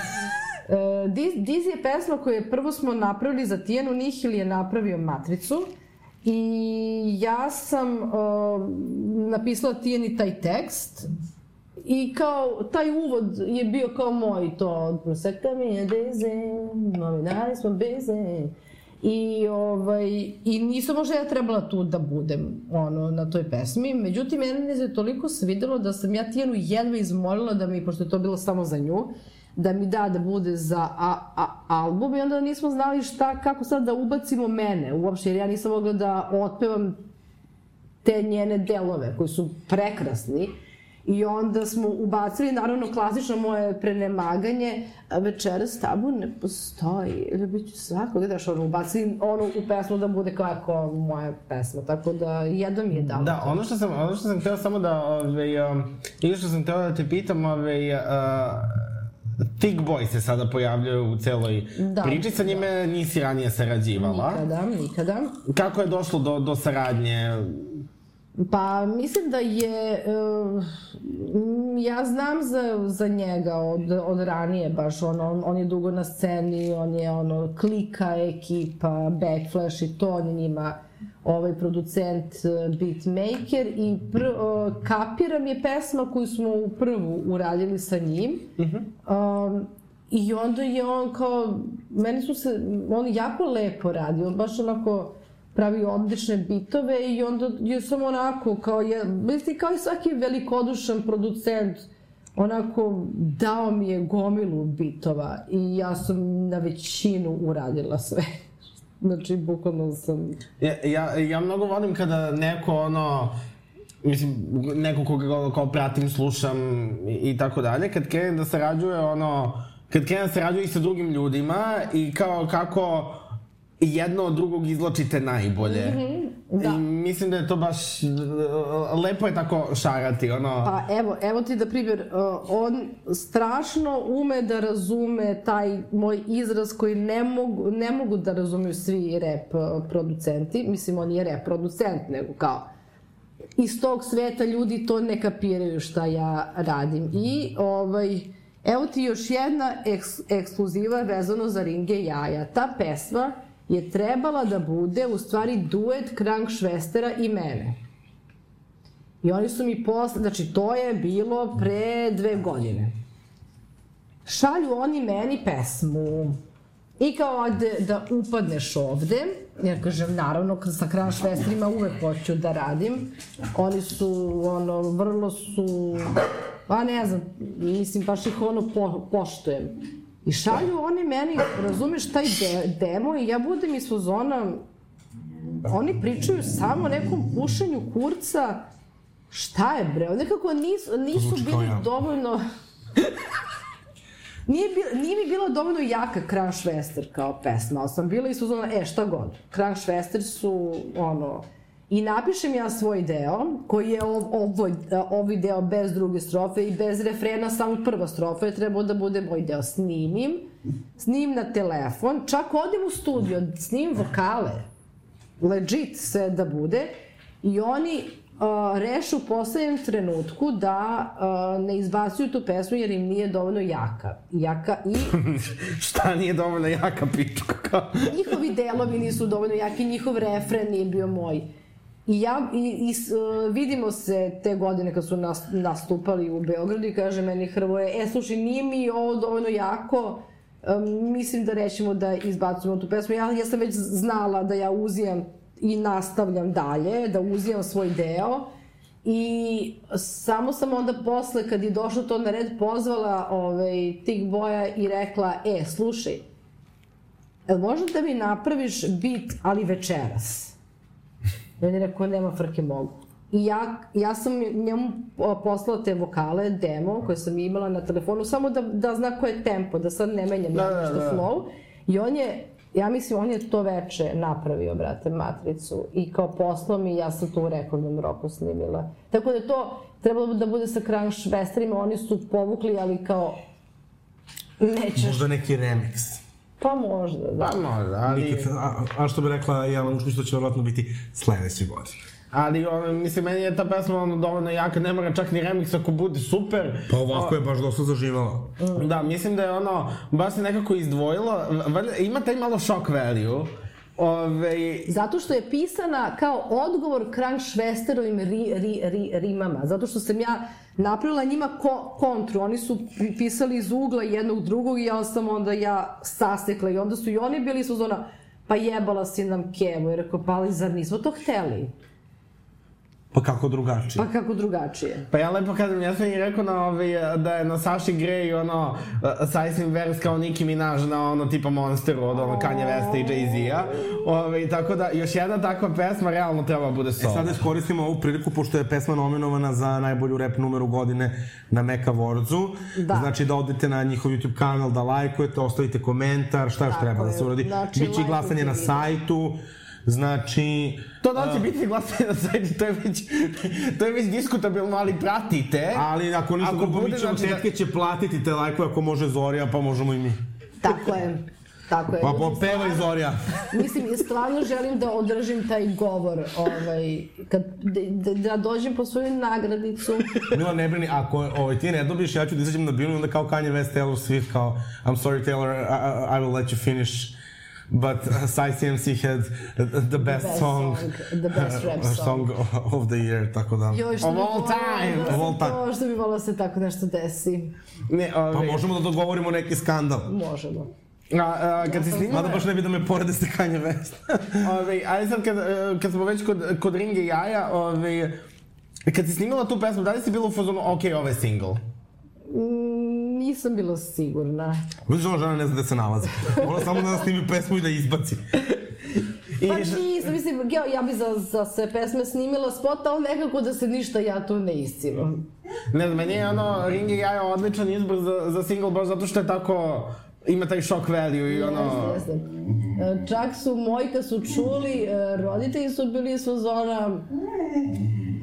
E, Diz- Dizzy je pesma koju je prvo smo napravili za Tijanu, Nihil je napravio Matricu i ja sam uh, napisala Tijani taj tekst i kao, taj uvod je bio kao moj, to, proseka mi je deze, novinari smo beze. I, ovaj, I nisam možda ja trebala tu da budem ono, na toj pesmi, međutim, meni se toliko svidelo da sam ja Tijanu jedva izmolila da mi, pošto je to bilo samo za nju, da mi da da bude za a, a, album. I onda nismo znali šta, kako sad da ubacimo mene uopšte, jer ja nisam mogla da otpevam te njene delove koji su prekrasni i onda smo ubacili naravno klasično moje prenemaganje večeras tabu ne postoji ljubit ću svakog daš ono ubacili ono u pesmu da bude kako moja pesma tako da jedno mi je dalo Da, ono što sam, ono što sam hteo samo da, ovaj, um, ili što sam hteo da te pitam, ovaj, uh, Thick Boy se sada pojavljuje u celoj Da. priči, sa njime nisi ranije sarađivala. nikada, nikada Kako je došlo do, do saradnje? Pa mislim da je, m, ja znam za, za njega od, od ranije baš, ono, on, on je dugo na sceni, on je ono, klika ekipa, backflash i to, on je njima ovaj producent uh, beatmaker i pr, uh, kapiram je pesma koju smo u prvu uradili sa njim. Uh -huh. um, I onda je on kao, meni su se, on jako lepo radi, on baš onako pravi odlične bitove i onda je samo onako, kao je, mislim, kao i svaki velikodušan producent, onako dao mi je gomilu bitova i ja sam na većinu uradila sve. (laughs) Znači, bukvalno sam... Ja, ja, ja mnogo volim kada neko, ono, mislim, neko koga kao pratim, slušam i, i tako dalje, kad krene da sarađuje, ono, kad krene da sarađuje i sa drugim ljudima i kao kako jedno od drugog izločite najbolje. Mm -hmm, da. I mislim da je to baš, lepo je tako šarati, ono... Pa evo, evo ti da primjer, uh, on strašno ume da razume taj moj izraz koji ne mogu, ne mogu da razumeju svi rap uh, producenti, mislim on je rap producent, nego kao iz tog sveta ljudi to ne kapiraju šta ja radim. I ovaj, evo ti još jedna eks, ekskluziva vezano za Ringe jaja. Ta pesma je trebala da bude u stvari duet Krank Švestera i mene. I oni su mi posle, znači to je bilo pre dve godine. Šalju oni meni pesmu. I kao da, da upadneš ovde, ja kažem, naravno, sa Kran Švesterima uvek hoću da radim. Oni su, ono, vrlo su, pa ne znam, mislim, baš ih ono po, poštujem. I šalju oni meni, razumeš, taj de, demo i ja budem iz fazona, oni pričaju samo o nekom pušenju kurca, šta je bre, nekako nisu, nisu bili ja. dovoljno... (laughs) Nije, bi, nije mi bila dovoljno jaka Kranšvester kao pesma, ali sam bila i suzona, e, šta god. Kranšvester su, ono, I napišem ja svoj deo, koji je ov, ovaj deo bez druge strofe i bez refrena, samo prva strofa je trebao da bude moj deo. Snimim, snimim na telefon, čak odem u studio, snimim vokale, legit sve da bude, i oni uh, rešu u poslednjem trenutku da uh, ne izbacuju tu pesmu jer im nije dovoljno jaka. Jaka i... (laughs) Šta nije dovoljno jaka, pičko? Njihovi delovi nisu dovoljno jaki, njihov refren nije bio moj. I ja, i, i uh, vidimo se te godine kad su nas, nastupali u Beogradu i kaže meni Hrvoje, e slušaj, nije mi ovo dovoljno jako, um, mislim da rećemo da izbacujemo tu pesmu. Ja, ja sam već znala da ja uzijam i nastavljam dalje, da uzijam svoj deo. I samo sam onda posle, kad je došlo to na red, pozvala ovaj, Tik Boja i rekla, e, slušaj, možda da mi napraviš bit, ali večeras? I on je rekao, nema frke, mogu. I ja, ja sam njemu poslala te vokale, demo, koje sam imala na telefonu, samo da, da zna koje je tempo, da sad ne menjam da, da, da. flow. I on je, ja mislim, on je to veče napravio, brate, matricu. I kao poslao mi, ja sam to u rekordnom roku snimila. Tako da to trebalo da bude sa Krank Švesterima, oni su povukli, ali kao nećeš... Možda neki remix. Pa možda, da. Pa možda, ali... Nikad, a, a što bi rekla Jelena Ušković, to će verovatno biti sledeće godine. Ali, ono, mislim, meni je ta pesma ono, dovoljno jaka, ne mora čak ni remix ako bude super. Pa ovako o, je baš dosta zaživala. Da, mislim da je ono, baš se nekako izdvojilo, ima taj malo shock value, Ove... Zato što je pisana kao odgovor Krank Švesterovim ri, ri, ri, rimama. Zato što sam ja napravila njima ko, kontru. Oni su pisali iz ugla jednog drugog i ja sam onda ja sasekla. I onda su i oni bili su zona, pa jebala si nam kevo. I rekao, pa ali zar nismo to hteli? Pa kako drugačije? Pa kako drugačije? Pa ja lepo kažem, ja sam i rekao na ovaj, da je na Saši Grey ono, Sajsim Vers kao Nicki Minaj na ono tipa Monsteru od ono Kanye West i Jay-Z-a. Ovaj, tako da, još jedna takva pesma realno treba bude sol. E sad iskoristimo ovu priliku, pošto je pesma nominovana za najbolju rap numeru godine na Meka Wordsu. Da. Znači da odete na njihov YouTube kanal, da lajkujete, ostavite komentar, šta još Tako treba je. da se uradi. Znači, Biće glasanje na sajtu. Znači... To da će biti glasanje na sajtu, to je već, to je već diskutabilno, ali pratite. Ali ako nisu ako bude, znači tetke da... će platiti te lajkove ako može Zorija, pa možemo i mi. Tako je. Tako je. Pa pevaj Zorija. Mislim, stvarno želim da održim taj govor, ovaj, kad, da, da dođem po svoju nagradicu. Mila, ne brini, ako ovaj, ti ne dobiš, ja ću da izađem na bilu i onda kao Kanye West, Taylor Swift, kao I'm sorry Taylor, I, I will let you finish but uh, Sai CMC had the best, best song, song, the best rap uh, song. of the year, tako da. Joj, što Of all time. Da se Of all time. To, što bi volila da se tako nešto desi. Ne, ove, Pa možemo da dogovorimo neki skandal. Možemo. a, a, kad si snimala... Mada baš ne bi da me porede ste Kanye West. (laughs) Ove, ajde sad kad, kad smo već kod, kod Ringe jaja, ove, kad si snimala tu pesmu, da li si bila u fazonu, ok, ovo je single? Mm, nisam bila sigurna. Vidiš, ona žena ne zna gde se nalazi. Ona samo da snimi pesmu i da izbaci. I, Pa nisam, mislim, ja, ja bi za, za sve pesme snimila spot, ali nekako da se ništa ja tu ne iscivam. ne znam, meni je ono, Ringe jaja odličan izbor za, za single, baš zato što je tako, ima taj shock value i ono... Jeste, jeste. Čak su moji kad su čuli, e, roditelji su bili iz fazona,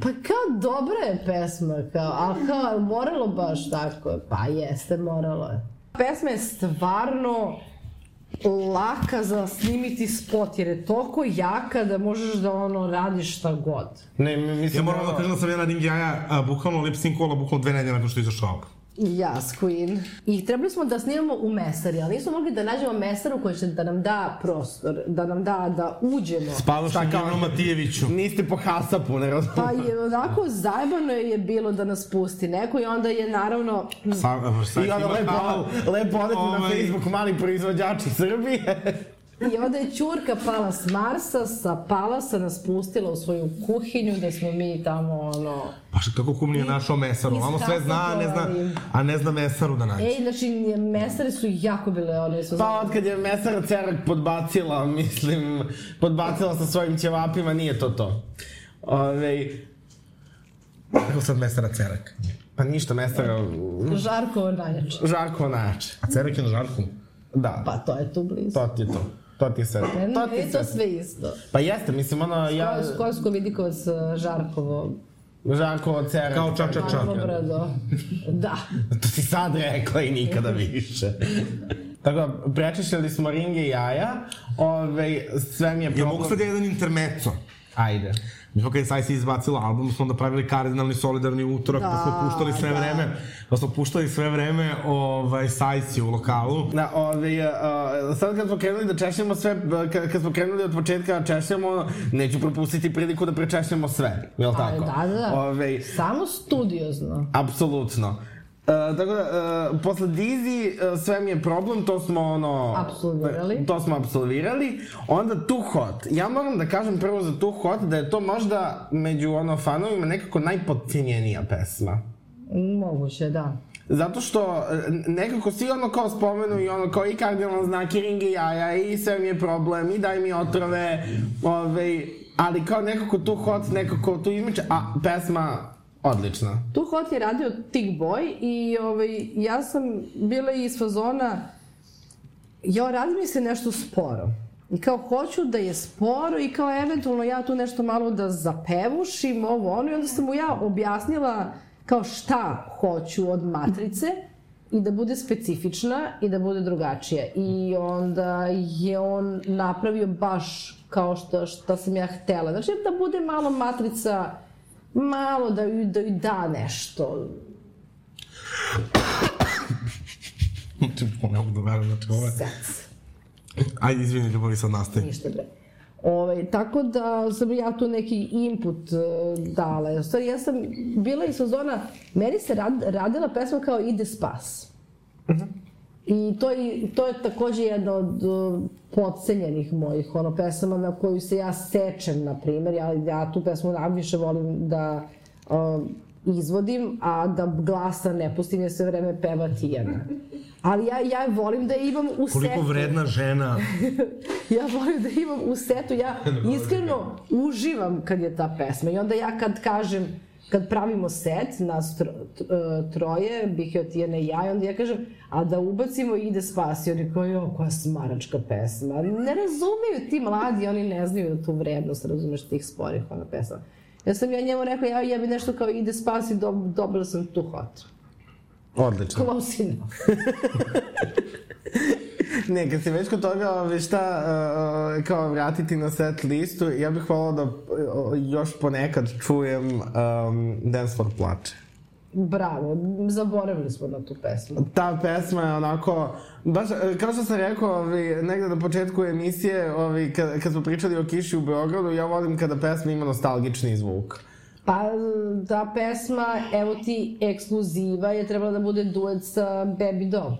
pa kao dobra je pesma, kao, a kao, moralo baš tako? Pa jeste, moralo je. Pesma je stvarno laka za snimiti spot, jer je toliko jaka da možeš da ono radiš šta god. Ne, mi- mislim Ja moram ono- da kažem da sam ja na Ring Jaja a, bukvalno lip syncovala bukvalno dve nedelje nakon što je izašao album. Yes, Queen. I trebali smo da snimamo u mesari, ali nismo mogli da nađemo mesaru koji će da nam da prostor, da nam da da uđemo. Spavaš na Gino Matijeviću. Niste po hasapu, ne razumijem. Pa je onako zajebano je bilo da nas pusti neko i onda je naravno Sa, sa, I onda lepo, lepo odete na Ovaj- Facebook mali proizvođači Srbije. I onda je Ćurka pala s Marsa, sa Palasa nas pustila u svoju kuhinju gde smo mi tamo ono... Pa što kako kum nije našao mesaru, ono sve zna, a ne zna, a ne zna mesaru da nađe. Ej, znači, mesare su jako bile one su... Pa od kad je Mesara Cerak podbacila, mislim, podbacila sa svojim ćevapima, nije to to. Ove, Kako sad mesara Cerak? pa ništa, Mesara, Žarko najjače. žarko najjače. A Cerak je na žarku? Da, Pa to je tu blizu. to ti je to. To ti je sve. Ne, To ne, ti je je to sve. isto. Pa jeste, mislim, ono, ja... Kos- Kosko Vidikovac, Žarkovo, Žarko Cerak. Kao ča, ča, ča. Brdo. (laughs) Da. (laughs) To si sad rekla i nikada više. (laughs) Tako da, prečešljali smo ringe i jaja, ove, sve mi je Ja problem... mogu sad ja jedan intermeco. Ajde. Mi smo kada je Sajsi izbacila album, smo onda pravili kardinalni solidarni utorak, da, pa smo puštali sve da. vreme, pa smo puštali sve vreme ovaj, Sajsi u lokalu. Da, ove, uh, sad kad smo krenuli da češljamo sve, kad, kad smo krenuli od početka da češljamo, neću propustiti priliku da prečešljamo sve, jel Pa, tako? da, da. Ove, Samo studiozno. apsolutno. Uh, tako da, uh, posle Dizi uh, sve mi je problem, to smo ono... Apsolvirali. To smo apsolvirali. Onda Too Hot. Ja moram da kažem prvo za Too Hot da je to možda među ono fanovima nekako najpodcijenjenija pesma. Moguće, da. Zato što e, nekako svi ono kao spomenu i ono kao i kardinalan znak i ring i jaja i sve mi je problem i daj mi otrove, ovaj, ali kao nekako tu hot, nekako tu izmeče, a pesma odlična. Tu Hot je radio Tick Boy i ovaj, ja sam bila iz fazona, jo, radi mi se nešto sporo. I kao hoću da je sporo i kao eventualno ja tu nešto malo da zapevušim ovo ono i onda sam mu ja objasnila kao šta hoću od matrice i da bude specifična i da bude drugačija. I onda je on napravio baš kao što, što sam ja htela. Znači da bude malo matrica, malo da ju, da ju da nešto. ne mogu da verujem, znači ovo je... Sec. Ajde, izvini, ljubavi, sad nastavi. Ništa bre. Ovaj, tako da sam ja tu neki input uh, dala. U stvari, ja sam bila iz sezona, meni se rad, radila pesma kao Ide spas. I to je, to je takođe jedna od uh, podcenjenih mojih ono, pesama na koju se ja sečem, na primjer. Ja, ja tu pesmu najviše volim da uh, izvodim, a da glasa ne pustim jer sve vreme peva Tijana. Ali ja, ja volim da imam u Koliko setu. vredna žena. (laughs) Ja volim da imam u setu, ja (laughs) iskreno uživam kad je ta pesma. I onda ja kad kažem, kad pravimo set, nas tro, e, troje, Bihio, Tijana i ja, i onda ja kažem, a da ubacimo Ide spasi, oni koji, jo, koja smaračka pesma. Ne razumeju ti mladi, oni ne znaju tu vrednost, razumeš, tih sporih ona pesma. Ja sam ja njemu rekla, ja, ja bi nešto kao Ide spasi, do, dobila sam tu hot. Odlično. Close enough. (laughs) Ne, kad si već kod toga, ove, šta, uh, kao vratiti na set listu, ja bih volao da uh, još ponekad čujem um, Dance for plače. Bravo, zaboravili smo na tu pesmu. Ta pesma je onako, baš, kao što sam rekao, ovi, negde na početku emisije, ovi, kad, kad smo pričali o kiši u Beogradu, ja volim kada pesma ima nostalgični zvuk. Pa, ta pesma, evo ti ekskluziva, je trebala da bude duet sa Baby Doll.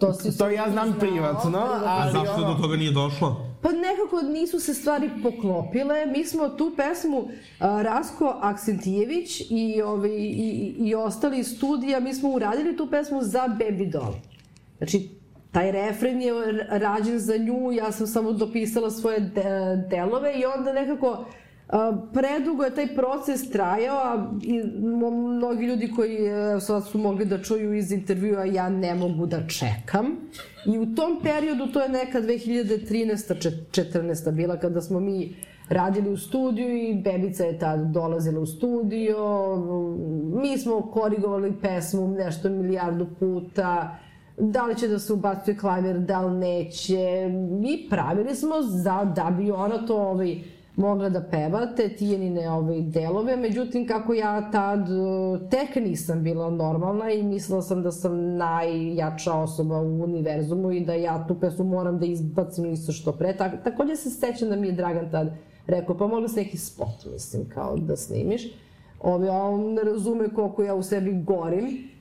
To, si to ja znam privatno, ali... A zašto ono... do toga nije došlo? Pa nekako nisu se stvari poklopile. Mi smo tu pesmu uh, Rasko Aksentijević i, ovi, i, i ostali studija, mi smo uradili tu pesmu za Baby Doll. Znači, taj refren je rađen za nju, ja sam samo dopisala svoje de, delove i onda nekako predugo je taj proces trajao, a i mnogi ljudi koji e, sad su mogli da čuju iz intervjua, ja ne mogu da čekam. I u tom periodu, to je neka 2013. 14. bila kada smo mi radili u studiju i Bebica je tad dolazila u studio. Mi smo korigovali pesmu nešto milijardu puta da li će da se ubacuje klaver, da li neće. Mi pravili smo za, da bi ona to ovaj, mogla da peva te tijenine ove delove, međutim kako ja tad e, tek nisam bila normalna i mislila sam da sam najjača osoba u univerzumu i da ja tu pesmu moram da izbacim isto što pre. Tak, takođe se sećam da mi je Dragan tad rekao, pa mogla se neki spot, mislim, kao da snimiš. Ovi, on ne razume koliko ja u sebi gorim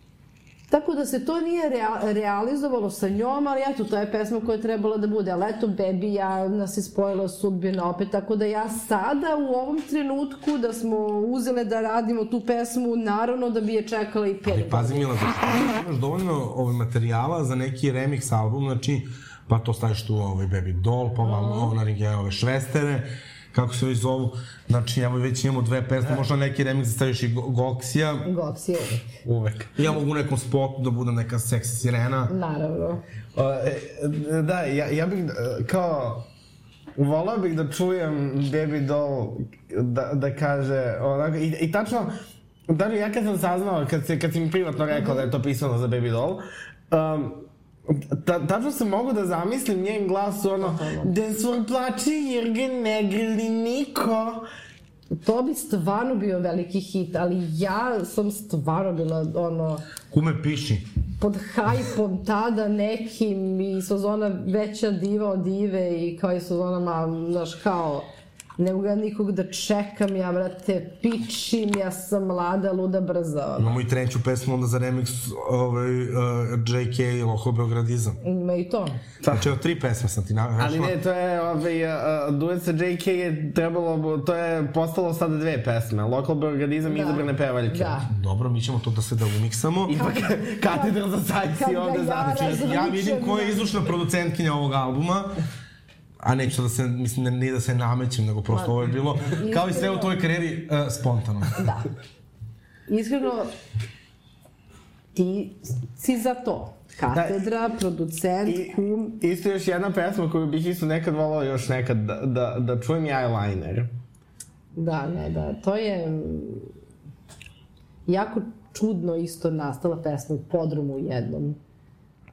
Tako da se to nije rea realizovalo sa njom, ali eto, to je pesma koja je trebala da bude. Ali eto, Baby, ja nas je spojila sudbina opet, tako da ja sada u ovom trenutku da smo uzele da radimo tu pesmu, naravno da bi je čekala i pet. Ali pazi Mila, znači imaš dovoljno ovaj materijala za neki remix album, znači pa to staviš tu ovaj Baby Doll, pa vam -huh. ove švestere, kako se već zovu, znači evo već imamo dve pesme, možda neki remix da staviš i Goksija. Goksija uvek. Uvek. Ja mogu u nekom spotu da budem neka seksi sirena. Naravno. E, da, ja, ja bih e, kao, volao bih da čujem Baby Doll da, da kaže, onako, i, i tačno, da ja kad sam saznao, kad, se, kad si mi privatno rekao da je to pisano za Baby Doll, um, Ta, tačno se mogu da zamislim njen glas ono Da svoj plače jer ga ne grli niko To bi stvarno bio veliki hit, ali ja sam stvarno bila ono... Kume piši. Pod hajpom tada nekim i sezona veća diva od dive i kao i sezonama, znaš, kao ne mogu ja nikog da čekam, ja, brate, pičim, ja sam mlada, luda, brza. Imamo i treću pesmu onda za remix ovaj, uh, JK i Loho Beogradizam. Ima i to. Znači, od tri pesme sam ti navešla. Ali ne, to je, ovaj, uh, duet sa JK je trebalo, to je postalo sada dve pesme. Local Beogradizam da. i izabrane pevaljke. Da. Dobro, mi ćemo to da se da umiksamo. Ipak, (laughs) katedra za sajci ovde znači. Ja vidim ko je izlučna producentkinja ovog albuma a neću da se, mislim, ne, ne da se namećem, nego prosto ovo je bilo, kao i sve u tvojoj karijeri, uh, spontano. Da. Iskreno, ti si za to. Katedra, da, producent, i, kum. Isto još jedna pesma koju bih isto nekad volao još nekad da, da, da čujem je eyeliner. Da, da, da. To je jako čudno isto nastala pesma u podrumu jednom.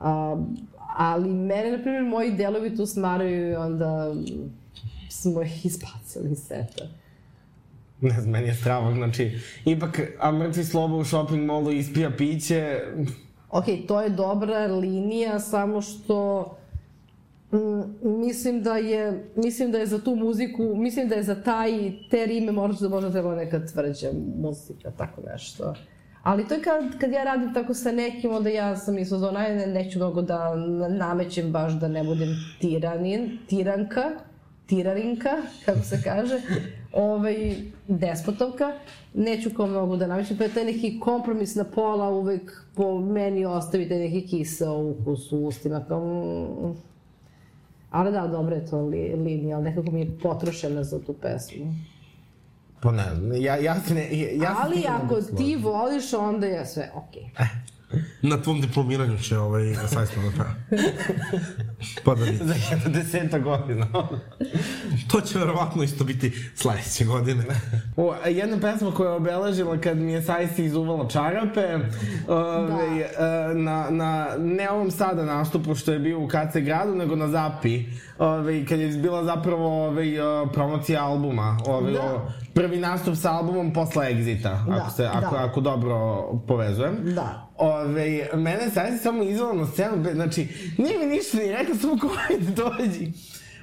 A, Ali mene, na primjer, moji delovi tu smaraju i onda smo ih (laughs) izbacili iz seta. Ne znam, meni je strava, znači, ipak, a mrtvi slobo u shopping mallu ispija piće... Ok, to je dobra linija, samo što mm, mislim da je mislim da je za tu muziku, mislim da je za taj te rime možda možda treba neka tvrđa muzika, tako nešto. Ali to je kad, kad ja radim tako sa nekim, onda ja sam iz zona, ne, neću mnogo da namećem baš da ne budem tiranin, tiranka, tirarinka, kako se kaže, (laughs) ovaj, despotovka. Neću kao mnogo da namećem, pa je taj neki kompromis na pola uvek po meni ostavite neki kiseo ukus u ustima, kao... Mm, ali da, dobro je to li, linija, ali nekako mi je potrošena za tu pesmu. Pa ne, ja, ja se ne... Ja Ali ako ti voliš, onda je sve okej. Okay. Eh. Na tvom diplomiranju će ovaj sajstvo da pravi. (laughs) pa da vidiš. Za jedno deseta godina. to će verovatno isto biti sledeće godine. o, jedna pesma koja je obeležila kad mi je sajsti izuvala čarape, ove, da. na, na, ne ovom sada nastupu što je bio u KC gradu, nego na Zapi, ove, kad je bila zapravo ove, promocija albuma. Ove, da. Prvi nastup sa albumom posle Exita, Da, ako, se, ako, da. ako dobro povezujem. Da. Ove, mene sad samo izvela na scenu, znači, nije mi ništa ni rekla, samo ko (laughs) ajde dođi.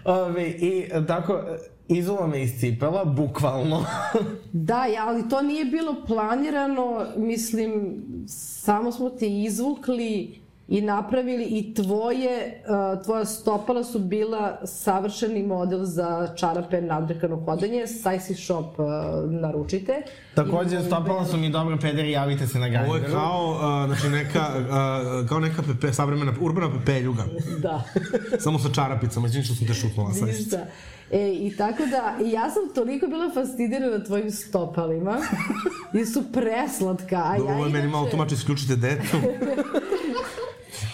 Ove, I tako, izula me iz cipela, bukvalno. (laughs) Da, ja, ali to nije bilo planirano, mislim, samo smo te izvukli i napravili i tvoje, uh, tvoja stopala su bila savršeni model za čarape nadrkano hodanje, Sajsi Shop uh, naručite. Takođe, stopala su mi dobro, pederi, javite se na Ovo je kao, uh, znači neka, uh, kao neka pepe, savremena, urbana pepeljuga. (laughs) Da. (laughs) Samo sa čarapicama, izvini što sam te šutnula. Ništa. E, i tako da, ja sam toliko bila fascinirana tvojim stopalima, (laughs) i su preslatka, a Dobro, ja ovo je meni malo tumači, isključite decu.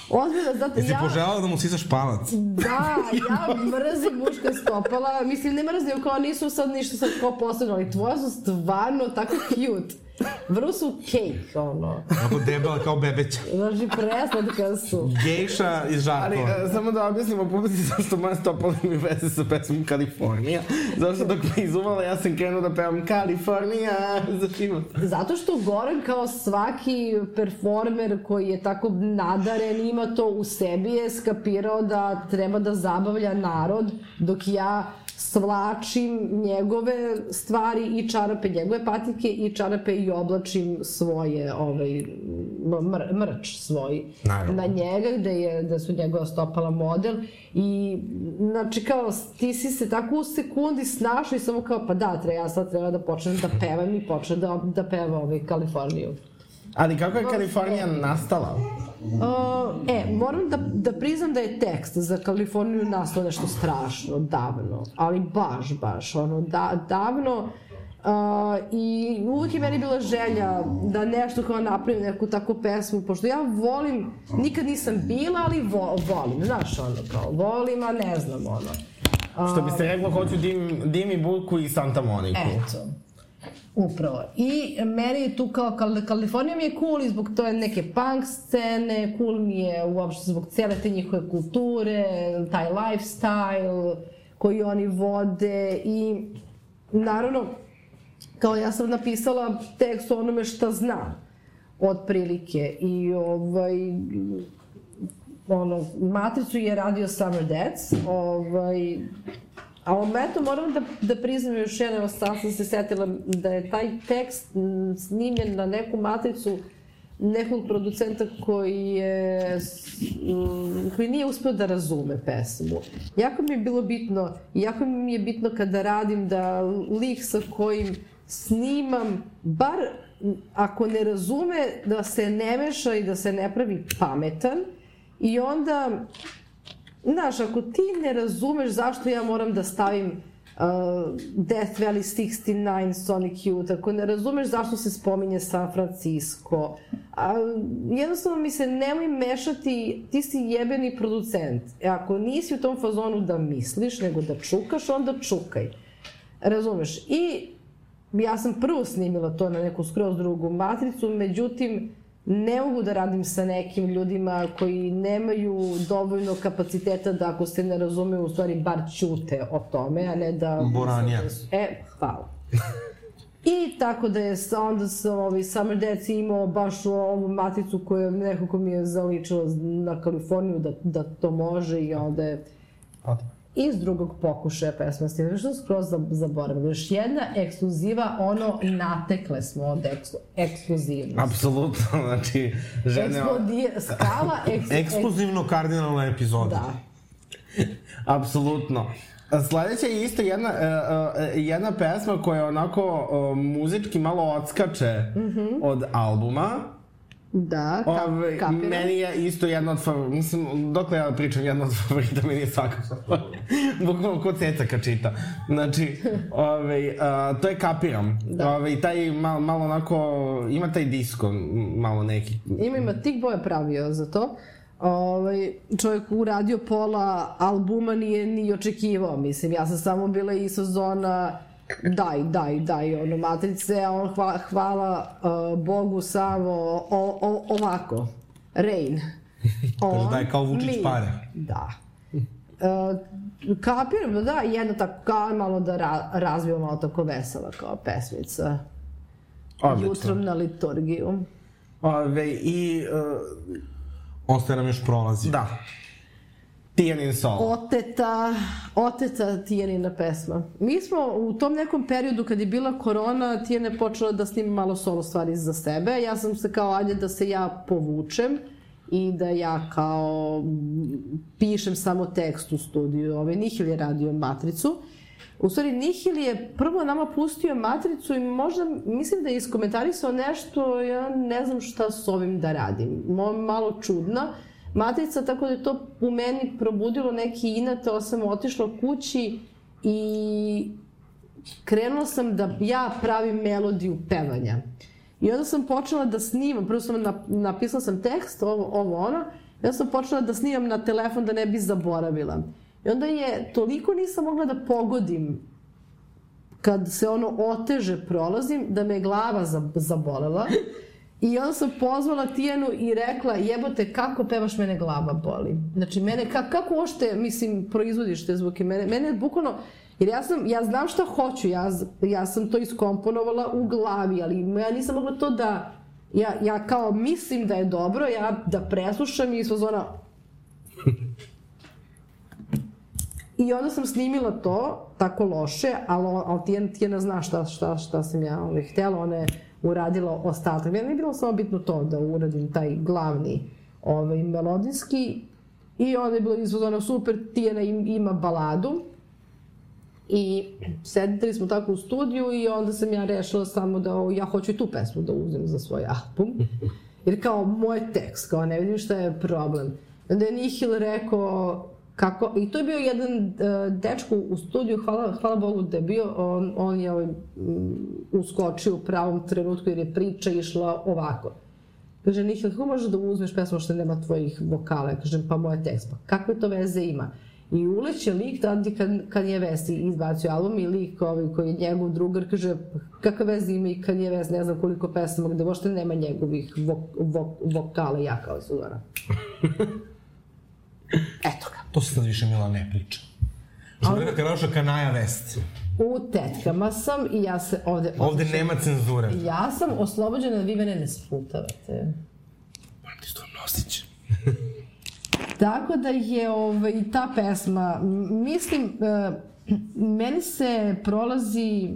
Ozbiljno, zato Jesi ja... poželjala da mu sisaš palac? Da, ja mrzim muška stopala, mislim ne mrzim kao nisu sad ništa sad kao posebno, ali tvoja su stvarno tako cute. Vrlo su cake, ono. Ako debela kao bebeća. Znači, preslatka su. Gejša iz Ali, Žarkova. e, samo da objasnimo publici zašto moje stopala mi veze sa pesmom Kalifornija. Zato što dok me izuvala, ja sam krenuo da pevam Kalifornija za život. Zato što Goran kao svaki performer koji je tako nadaren ima to u sebi je skapirao da treba da zabavlja narod dok ja svlačim njegove stvari i čarape njegove patike i čarape i oblačim svoje ovaj, mr, mrč svoj Naravno. na njega gde, je, da su njegova stopala model i znači kao ti si se tako u sekundi snašao i samo kao pa da, treba, ja sad treba da počnem da pevam i počnem da, da peva ovaj Kaliforniju. Ali kako je Kalifornija nastala? Uh, e, moram da, da priznam da je tekst za Kaliforniju nastao nešto strašno, davno, ali baš, baš, ono, da, davno, uh, i uvek je meni bila želja da nešto kao napravim neku takvu pesmu, pošto ja volim, nikad nisam bila, ali vo, volim, znaš, ono, kao, volim, a ne znam, ono. Što bi se reklo, hoću dim, Dimi Bulku i Santa Moniku. Eto. Upravo. I meni je tu kao, Kal- Kalifornija mi je cool i zbog to neke punk scene, cool mi je uopšte zbog cele te njihove kulture, taj lifestyle koji oni vode i naravno kao ja sam napisala tekst o onome šta znam otprilike i ovaj ono, Matricu je radio Summer Dance, ovaj, a o Metu moram da, da priznam još jedno, evo sad sam se setila da je taj tekst snimljen na neku matricu nekog producenta koji je s- m, koji nije uspeo da razume pesmu. Jako mi je bilo bitno, jako mi je bitno kada radim da lik sa kojim snimam, bar ako ne razume, da se ne meša i da se ne pravi pametan, I onda, znaš, ako ti ne razumeš zašto ja moram da stavim uh, Death Valley 69 Sonic Youth, ako ne razumeš zašto se spominje San Francisco, a, jednostavno mi se nemoj mešati, ti si jebeni producent. E, ako nisi u tom fazonu da misliš, nego da čukaš, onda čukaj. Razumeš? I ja sam prvo snimila to na neku skroz drugu matricu, međutim, ne mogu da radim sa nekim ljudima koji nemaju dovoljno kapaciteta da ako se ne razume, u stvari bar ćute o tome, a ne da... Boranija. E, hvala. I tako da je onda sam ovaj, Summer Dance imao baš ovu maticu koja nekako mi je zaličila na Kaliforniju da, da to može i onda je iz drugog pokušaja pesma stigla, što skroz za- zaboravila. Još jedna ekskluziva, ono, natekle smo od eksklu, ekskluzivnosti. Apsolutno, (laughs) znači, žene... Eksplodije, skala (laughs) eks, Ekskluzivno kardinalna epizoda. Da. (laughs) Apsolutno. Sledeća je isto jedna, uh, uh, jedna pesma koja onako uh, muzički malo odskače od albuma. Da, ka, Ove, kapiram. meni je isto jedna od favorita, mislim, dokle ja pričam jedna od (laughs) favorita, meni je svakako, (laughs) bukvalno ko ceca kad čita. Znači, ove, a, to je kapiram. Da. Ove, taj malo, malo onako, ima taj disko, malo neki. Ima, ima, Tik Boy je pravio za to. Ovaj, čovjek uradio pola albuma nije ni očekivao, mislim, ja sam samo bila iz zona daj, daj, daj, ono, matrice, a on hva, hvala uh, Bogu samo o, o, ovako, Rain. (laughs) Kaže, daj kao Vučić mi. pare. Da. Uh, kapiram, da da, jedna tako, kao malo da ra, razvijemo malo tako vesela kao pesmica. Odlično. Jutrom na liturgiju. Ove, i... Uh, Ostaje nam još prolazi. da. Tijanin solo. Oteta, oteta Tijanina pesma. Mi smo u tom nekom periodu kad je bila korona, Tijana je počela da snima malo solo stvari za sebe. Ja sam se kao, ajde da se ja povučem i da ja kao pišem samo tekst u studiju. Ovaj, Nihil je radio Matricu. U stvari, Nihil je prvo nama pustio Matricu i možda, mislim da je iskomentarisao nešto, ja ne znam šta s ovim da radim. Malo čudna. Matrica, tako da je to u meni probudilo neki inat, ali sam otišla kući i krenula sam da ja pravim melodiju pevanja. I onda sam počela da snimam, prvo sam napisala sam tekst, ovo, ovo ono, i onda sam počela da snimam na telefon da ne bi zaboravila. I onda je, toliko nisam mogla da pogodim kad se ono oteže prolazim, da me glava zabolela. I onda sam pozvala Tijanu i rekla, jebote, kako pevaš, mene glava boli. Znači, mene, ka, kako ošte, mislim, proizvodiš te zvuke? Mene, mene bukvalno, jer ja sam, ja znam šta hoću, ja, ja sam to iskomponovala u glavi, ali ja nisam mogla to da, ja, ja kao mislim da je dobro, ja da preslušam i zona... I onda sam snimila to, tako loše, ali, ali Tijana, Tijana zna šta, šta, šta sam ja ovaj, htjela, ona je uradila ostatak. Meni je bilo samo bitno to da uradim taj glavni ovaj, melodijski i onda je bilo izvozano super, Tijana ima baladu i sedili smo tako u studiju i onda sam ja rešila samo da o, ja hoću i tu pesmu da uzem za svoj album. Jer kao moj tekst, kao ne vidim šta je problem. Onda je Nihil rekao, kako, i to je bio jedan uh, dečko u studiju, hvala, hvala Bogu da je bio, on, on je ovaj, uskočio u pravom trenutku jer je priča išla ovako. Kaže, Nihil, kako možeš da uzmeš pesmu što nema tvojih vokala? Kažem, pa moja tekst. Pa kakve to veze ima? I uleće lik tada kad, kad je Vesti izbacio album i lik ovaj, koji je njegov drugar kaže kakve veze ima i kad je Vest ne znam koliko pesama gde uopšte nema njegovih vok, vok, vokala ja kao Sudara. (laughs) Eto ga. To se sad više Mila ne priča. Što bi rekao došla Kanaja Vest. U tetkama sam i ja se ovde... Ovde nema cenzure. Ja sam oslobođena da vi mene ne sputavate. Moram ti što nosić. (laughs) Tako da je ovaj, ta pesma, mislim, uh, meni se prolazi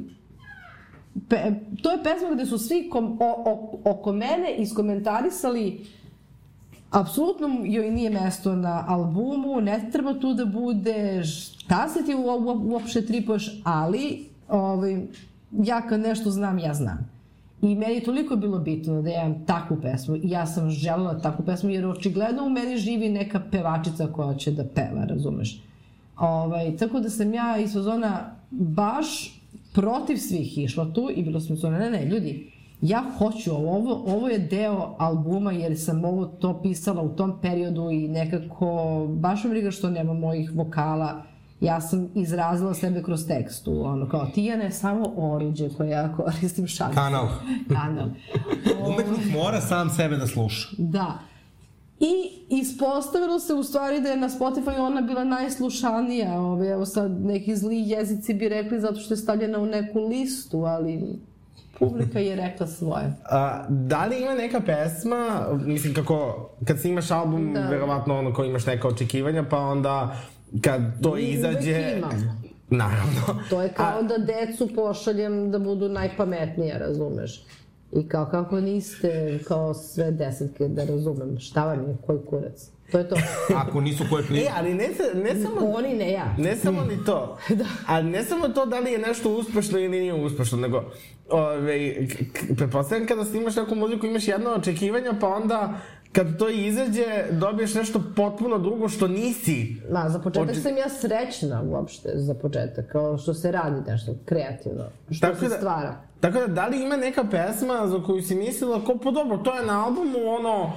Pe, to je pesma gde su svi kom, o, o, oko mene iskomentarisali apsolutno joj nije mesto na albumu, ne treba tu da bude, šta se ti uopšte tripuješ, ali ovaj, ja kad nešto znam, ja znam. I meni je toliko bilo bitno da ja imam takvu pesmu i ja sam želela takvu pesmu jer očigledno u meni živi neka pevačica koja će da peva, razumeš? Ovaj, tako da sam ja iz sezona baš protiv svih išla tu i bilo sam sezona, ne, ne, ljudi, ja hoću ovo, ovo, ovo je deo albuma jer sam ovo to pisala u tom periodu i nekako baš me briga što nema mojih vokala ja sam izrazila sebe kroz tekstu, ono kao Tijana je samo oruđe koje ja koristim šansu. Kanal. (laughs) Kanal. Umetnik mora sam sebe da sluša. Da. I ispostavilo se u stvari da je na Spotify ona bila najslušanija, ove, evo sad neki zli jezici bi rekli zato što je stavljena u neku listu, ali publika je rekla svoje. A, da li ima neka pesma, mislim kako, kad snimaš album, da. verovatno ono ko imaš neka očekivanja, pa onda kad to I izađe... Naravno. To je kao A... da decu pošaljem da budu najpametnije, razumeš? I kao kako niste kao sve desetke da razumem šta vam je, koji kurac. To je to. (laughs) Ako nisu koje klip... E, ali ne, ne samo... Oni, ne ja. Ne samo ni to. (laughs) da. Ali ne samo to da li je nešto uspešno ili nije uspešno, nego... Ove, pretpostavljam kada snimaš neku muziku imaš jedno očekivanje, pa onda kad to izađe, dobiješ nešto potpuno drugo što nisi. Ma, za početak Oči... sam ja srećna uopšte, za početak, kao što se radi nešto kreativno, što tako se da, stvara. Tako da, da li ima neka pesma za koju si mislila, kao, pa dobro, to je na albumu, ono,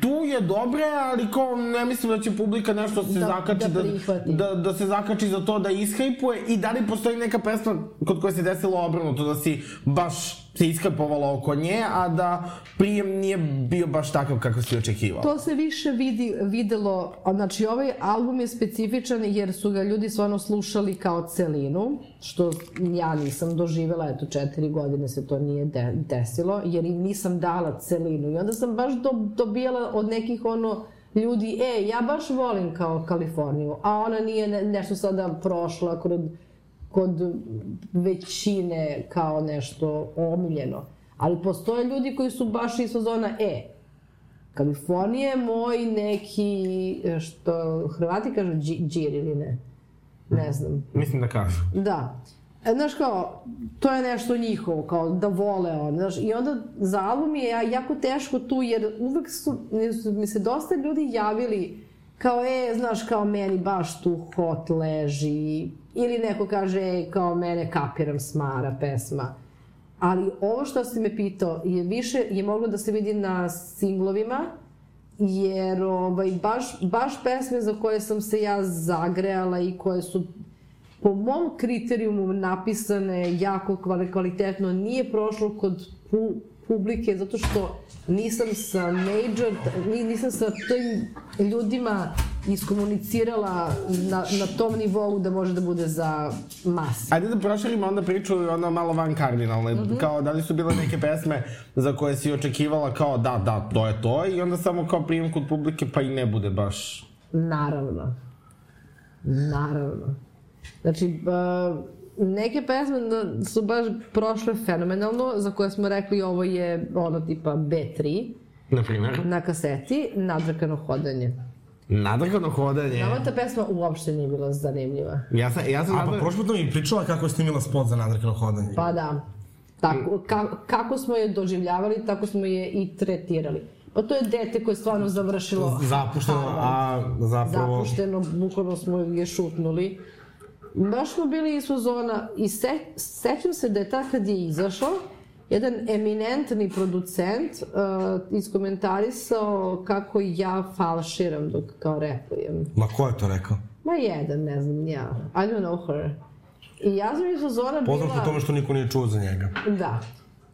tu je dobre, ali kao ne mislim da će publika nešto se da, zakači da, da, da, da se zakači za to da ishajpuje i da li postoji neka pesma kod koja se desilo obrnuto da si baš se iskapovalo oko nje, a da prijem nije bio baš takav kako si očekivao. To se više vidi, videlo, znači ovaj album je specifičan jer su ga ljudi stvarno slušali kao celinu, što ja nisam doživela, eto četiri godine se to nije de, desilo, jer im nisam dala celinu i onda sam baš do, dobijala od nekih ono ljudi, e, ja baš volim kao Kaliforniju, a ona nije ne, nešto sada prošla kod kod većine kao nešto omiljeno. Ali postoje ljudi koji su baš iz zona E. Kalifornija je moj neki, što Hrvati kažu džir ili ne? Ne znam. Mislim da kažu. Da. E, znaš kao, to je nešto njihovo, kao da vole on, znaš, i onda za album je jako teško tu, jer uvek su, mi se dosta ljudi javili, kao, e, znaš, kao meni baš tu hot leži, ili neko kaže, e, kao mene kapiram smara pesma. Ali ovo što si me pitao je više, je moglo da se vidi na singlovima, jer ovaj, baš, baš pesme za koje sam se ja zagrejala i koje su po mom kriterijumu napisane jako kvalitetno, nije prošlo kod publike, zato što nisam sa major, nisam sa tim ljudima iskomunicirala na, na tom nivou da može da bude za mas. Ajde da proširimo onda priču ono malo van kardinalne. Mm -hmm. Kao da li su bile neke pesme za koje si očekivala kao da, da, to je to i onda samo kao prijem kod publike pa i ne bude baš... Naravno. Naravno. Znači, uh, neke pesme su baš prošle fenomenalno, za koje smo rekli ovo je ono tipa B3. Na primjer? Na kaseti, nadrkano hodanje. Nadrkano hodanje. Nama ta pesma uopšte nije bila zanimljiva. Ja sam, ja sam... A, pa prošlo mi pričala kako je snimila spot za nadrkano hodanje. Pa da. Tako, ka, kako smo je doživljavali, tako smo je i tretirali. Pa to je dete koje je stvarno završilo Zapušteno, a zapravo... Zapušteno, bukvalno smo je šutnuli. Baš smo bili iz zona i se, sećam se da je ta kad je izašao, jedan eminentni producent uh, iskomentarisao kako ja falširam dok kao repujem. Ma ko je to rekao? Ma jedan, ne znam, ja. I don't know her. I ja sam iz zona bila... Poznam po tome što niko nije čuo za njega. Da.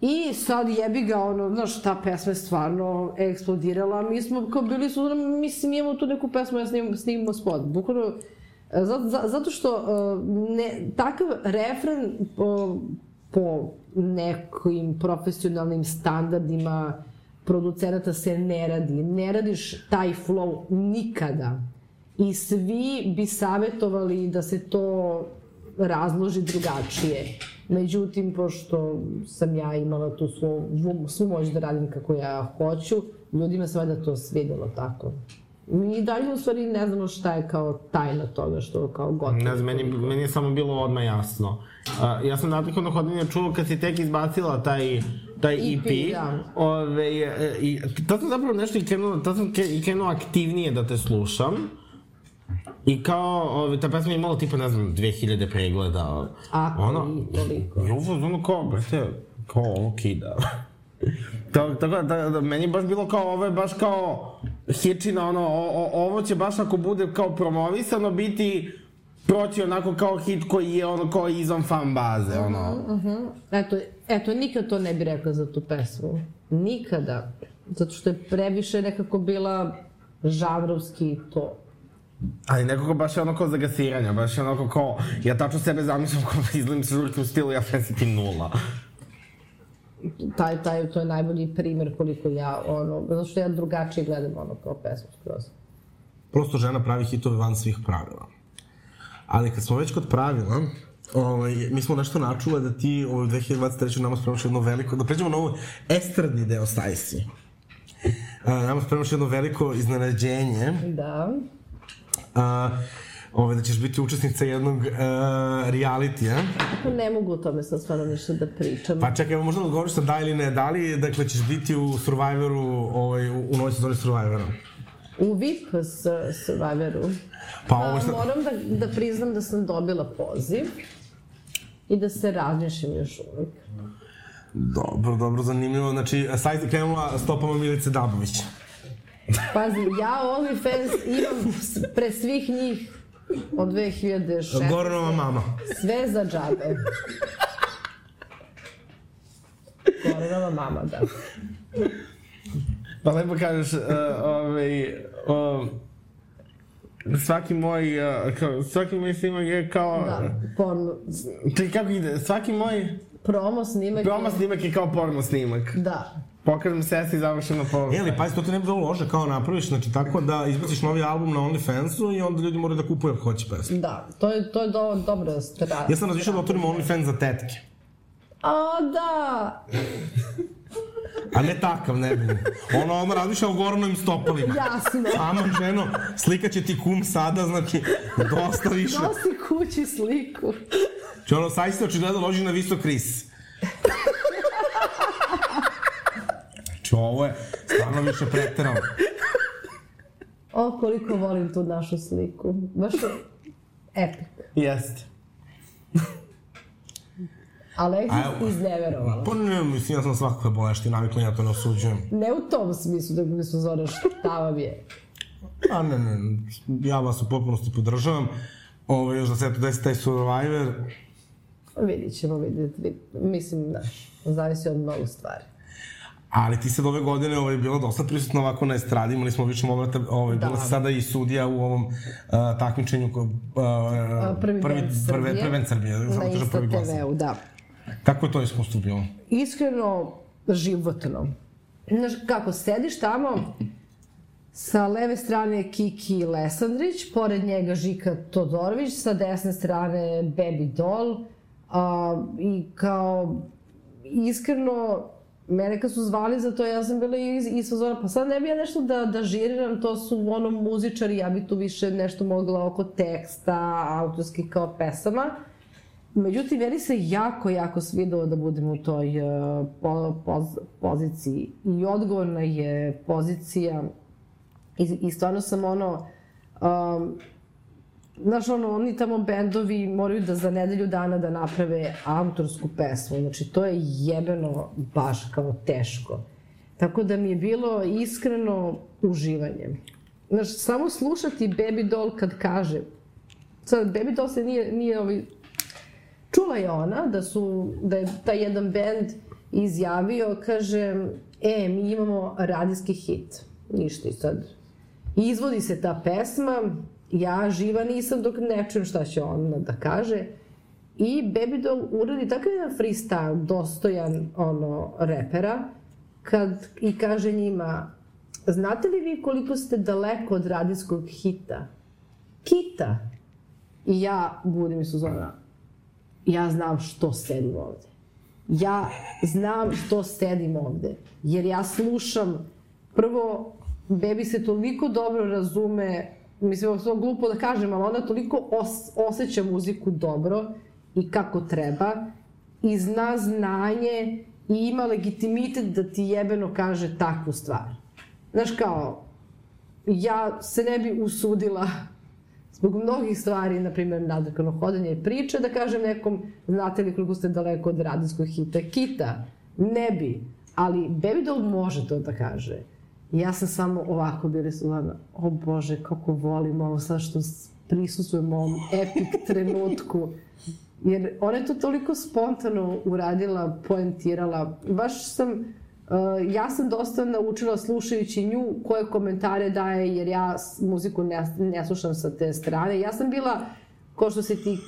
I sad jebi ga, ono, znaš, ta pesma je stvarno eksplodirala. Mi smo kao bili su, mislim, imamo tu neku pesmu, ja snimamo, snimamo spot. Bukvalno, zato, zato što uh, ne, takav refren uh, po nekim profesionalnim standardima producenata se ne radi. Ne radiš taj flow nikada. I svi bi savjetovali da se to razloži drugačije. Međutim, pošto sam ja imala tu svu, svu moć da radim kako ja hoću, ljudima se valjda to svidelo tako. Mi dalje u stvari ne znamo šta je kao tajna toga što kao gotovo. Ne znam, meni, meni je samo bilo odmah jasno. Uh, ja sam natikon hodinja čuo kad si tek izbacila taj taj EP, EP da. ove, i, to sam zapravo nešto i krenuo, to sam i krenuo aktivnije da te slušam. I kao, ove, ta pesma je imala tipa, ne znam, 2000 pregleda. Ako ono, i toliko. I ovo, ono kao, brate, kao ovo kida. Tako, tako da, da, meni baš bilo kao, ovo je baš kao hičina, ono, o, o, ovo će baš ako bude kao promovisano biti proći onako kao hit koji je ono kao izvan fan baze, ono. Uh -huh, uh -huh. Eto, eto, nikad to ne bi rekla za tu pesmu. Nikada. Zato što je previše nekako bila žanrovski to. Ali nekako baš je ono kao zagasiranja, baš je onako kao, ja tačno sebe zamislim kao izgledam sa žurkim stilu, ja ti nula taj, taj, to je najbolji primer koliko ja, ono, zato što ja drugačije gledam ono kao pesmu skroz. Prosto žena pravi hitove van svih pravila. Ali kad smo već kod pravila, ovaj, mi smo nešto načule da ti ovaj, u 2023. nama spremaš jedno veliko, da pređemo na ovo estradni deo Stajsi. Uh, nama spremaš jedno veliko iznenađenje. Da. Uh, ove, da ćeš biti učesnica jednog uh, realitija. Kako ne mogu o tome sad stvarno ništa da pričam. Pa čekaj, evo možda da odgovoriš da ili ne, da li, dakle, ćeš biti u Survivoru, ovaj, u, novoj sezoni Survivora? U VIP Survivoru. Pa ovo šta... moram da, da priznam da sam dobila poziv i da se razmišljam još uvek. Dobro, dobro, zanimljivo. Znači, sajt je krenula stopama Milice Dabović. Pazi, ja OnlyFans imam pre svih njih od 2006. Goranova mama. Sve za džabe. Goranova mama, da. Pa lepo kažeš, uh, ovaj, uh, svaki moj, uh, kao, svaki moj snimak je kao... Da, porno. Čekaj, kako ide? Svaki moj... Promo snimak Promo je... snimak je kao porno snimak. Da. Pokažem sesti i završim na. E, ali pazi, to ti ne bi bilo lože kao napraviš, znači tako da izbaciš novi album na OnlyFansu i onda ljudi moraju da kupuju ako hoće pesmu. Da, to je, to je do, dobra strana. Ja sam razmišljao da otvorim OnlyFans za tetke. A, da! A ne takav, ne bi. Ono, ono razmišlja o Goranovim stopalima. Jasno. Aman, ženo, slika će ti kum sada, znači, dosta više. Nosi kući sliku. Znači, ono, sad se očigledno loži na visok ris. Znači, ovo je stvarno više preterano. O, koliko volim tu našu sliku. Baš je epic. Jeste. Alexis A, izneverovala. Pa ne, mislim, ja sam svakakve bolešti, navikla, ja to ne osuđujem. Ne u tom smislu, da mi smo zove šta vam je. A ne, ne, ja vas u potpunosti podržavam. Ovo, još da se to desi taj Survivor, Vidit ćemo, vidjet, vidjet. Mislim, da, zavisi od mnogo stvari. Ali ti sad ove godine ovaj, bila dosta prisutna ovako na estradi, imali smo više momenta, ovaj, Da. bila si sada i sudija u ovom uh, takmičenju, uh, prvi prvi, prve, band Srbije, Na prvi glas. TV-u, da. Kako je to iskustvo bilo? Iskreno, životno. Znaš, kako, sediš tamo, sa leve strane Kiki Lesandrić, pored njega Žika Todorović, sa desne strane Baby Doll, a, i kao, iskreno, mene kad su zvali za to, ja sam bila iz, iz fazona, pa sad ne bi ja nešto da, da žiriram, to su ono muzičari, ja bi tu više nešto mogla oko teksta, autorskih kao pesama. Međutim, meni se jako, jako svidelo da budem u toj uh, po, poz, poziciji. I odgovorna je pozicija i, i stvarno sam ono... Um, Znaš, ono, oni tamo bendovi moraju da za nedelju dana da naprave autorsku pesmu. Znači, to je jebeno baš kao teško. Tako da mi je bilo iskreno uživanje. Znaš, samo slušati Baby Doll kad kaže... Sad, Baby Doll se nije, nije ovi... Čula je ona da su, da je taj jedan bend izjavio, kaže, e, mi imamo radijski hit. Ništa i sad. I izvodi se ta pesma, ja živa nisam dok ne čujem šta će ona da kaže. I Baby Doll uradi takav jedan freestyle, dostojan ono, repera, kad i kaže njima, znate li vi koliko ste daleko od radijskog hita? Kita. I ja budim i Suzana, ja znam što sedim ovde. Ja znam što sedim ovde. Jer ja slušam, prvo, Bebi se toliko dobro razume, mislim, je glupo da kažem, ali ona toliko os, osjeća muziku dobro i kako treba i zna znanje i ima legitimitet da ti jebeno kaže takvu stvar. Znaš kao, ja se ne bi usudila (laughs) zbog mnogih stvari, na primjer nadrkano hodanje i priče, da kažem nekom, znate li koliko ste daleko od radijskog hita Kita? Ne bi, ali Baby Doll može to da kaže. I ja sam samo ovako bila suvana, o Bože, kako volim ovo sad što prisustvujem ovom epic trenutku. Jer ona je to toliko spontano uradila, poentirala. Baš sam Uh, ja sam dosta naučila slušajući nju koje komentare daje, jer ja muziku ne, ne slušam sa te strane. Ja sam bila, ko što se ti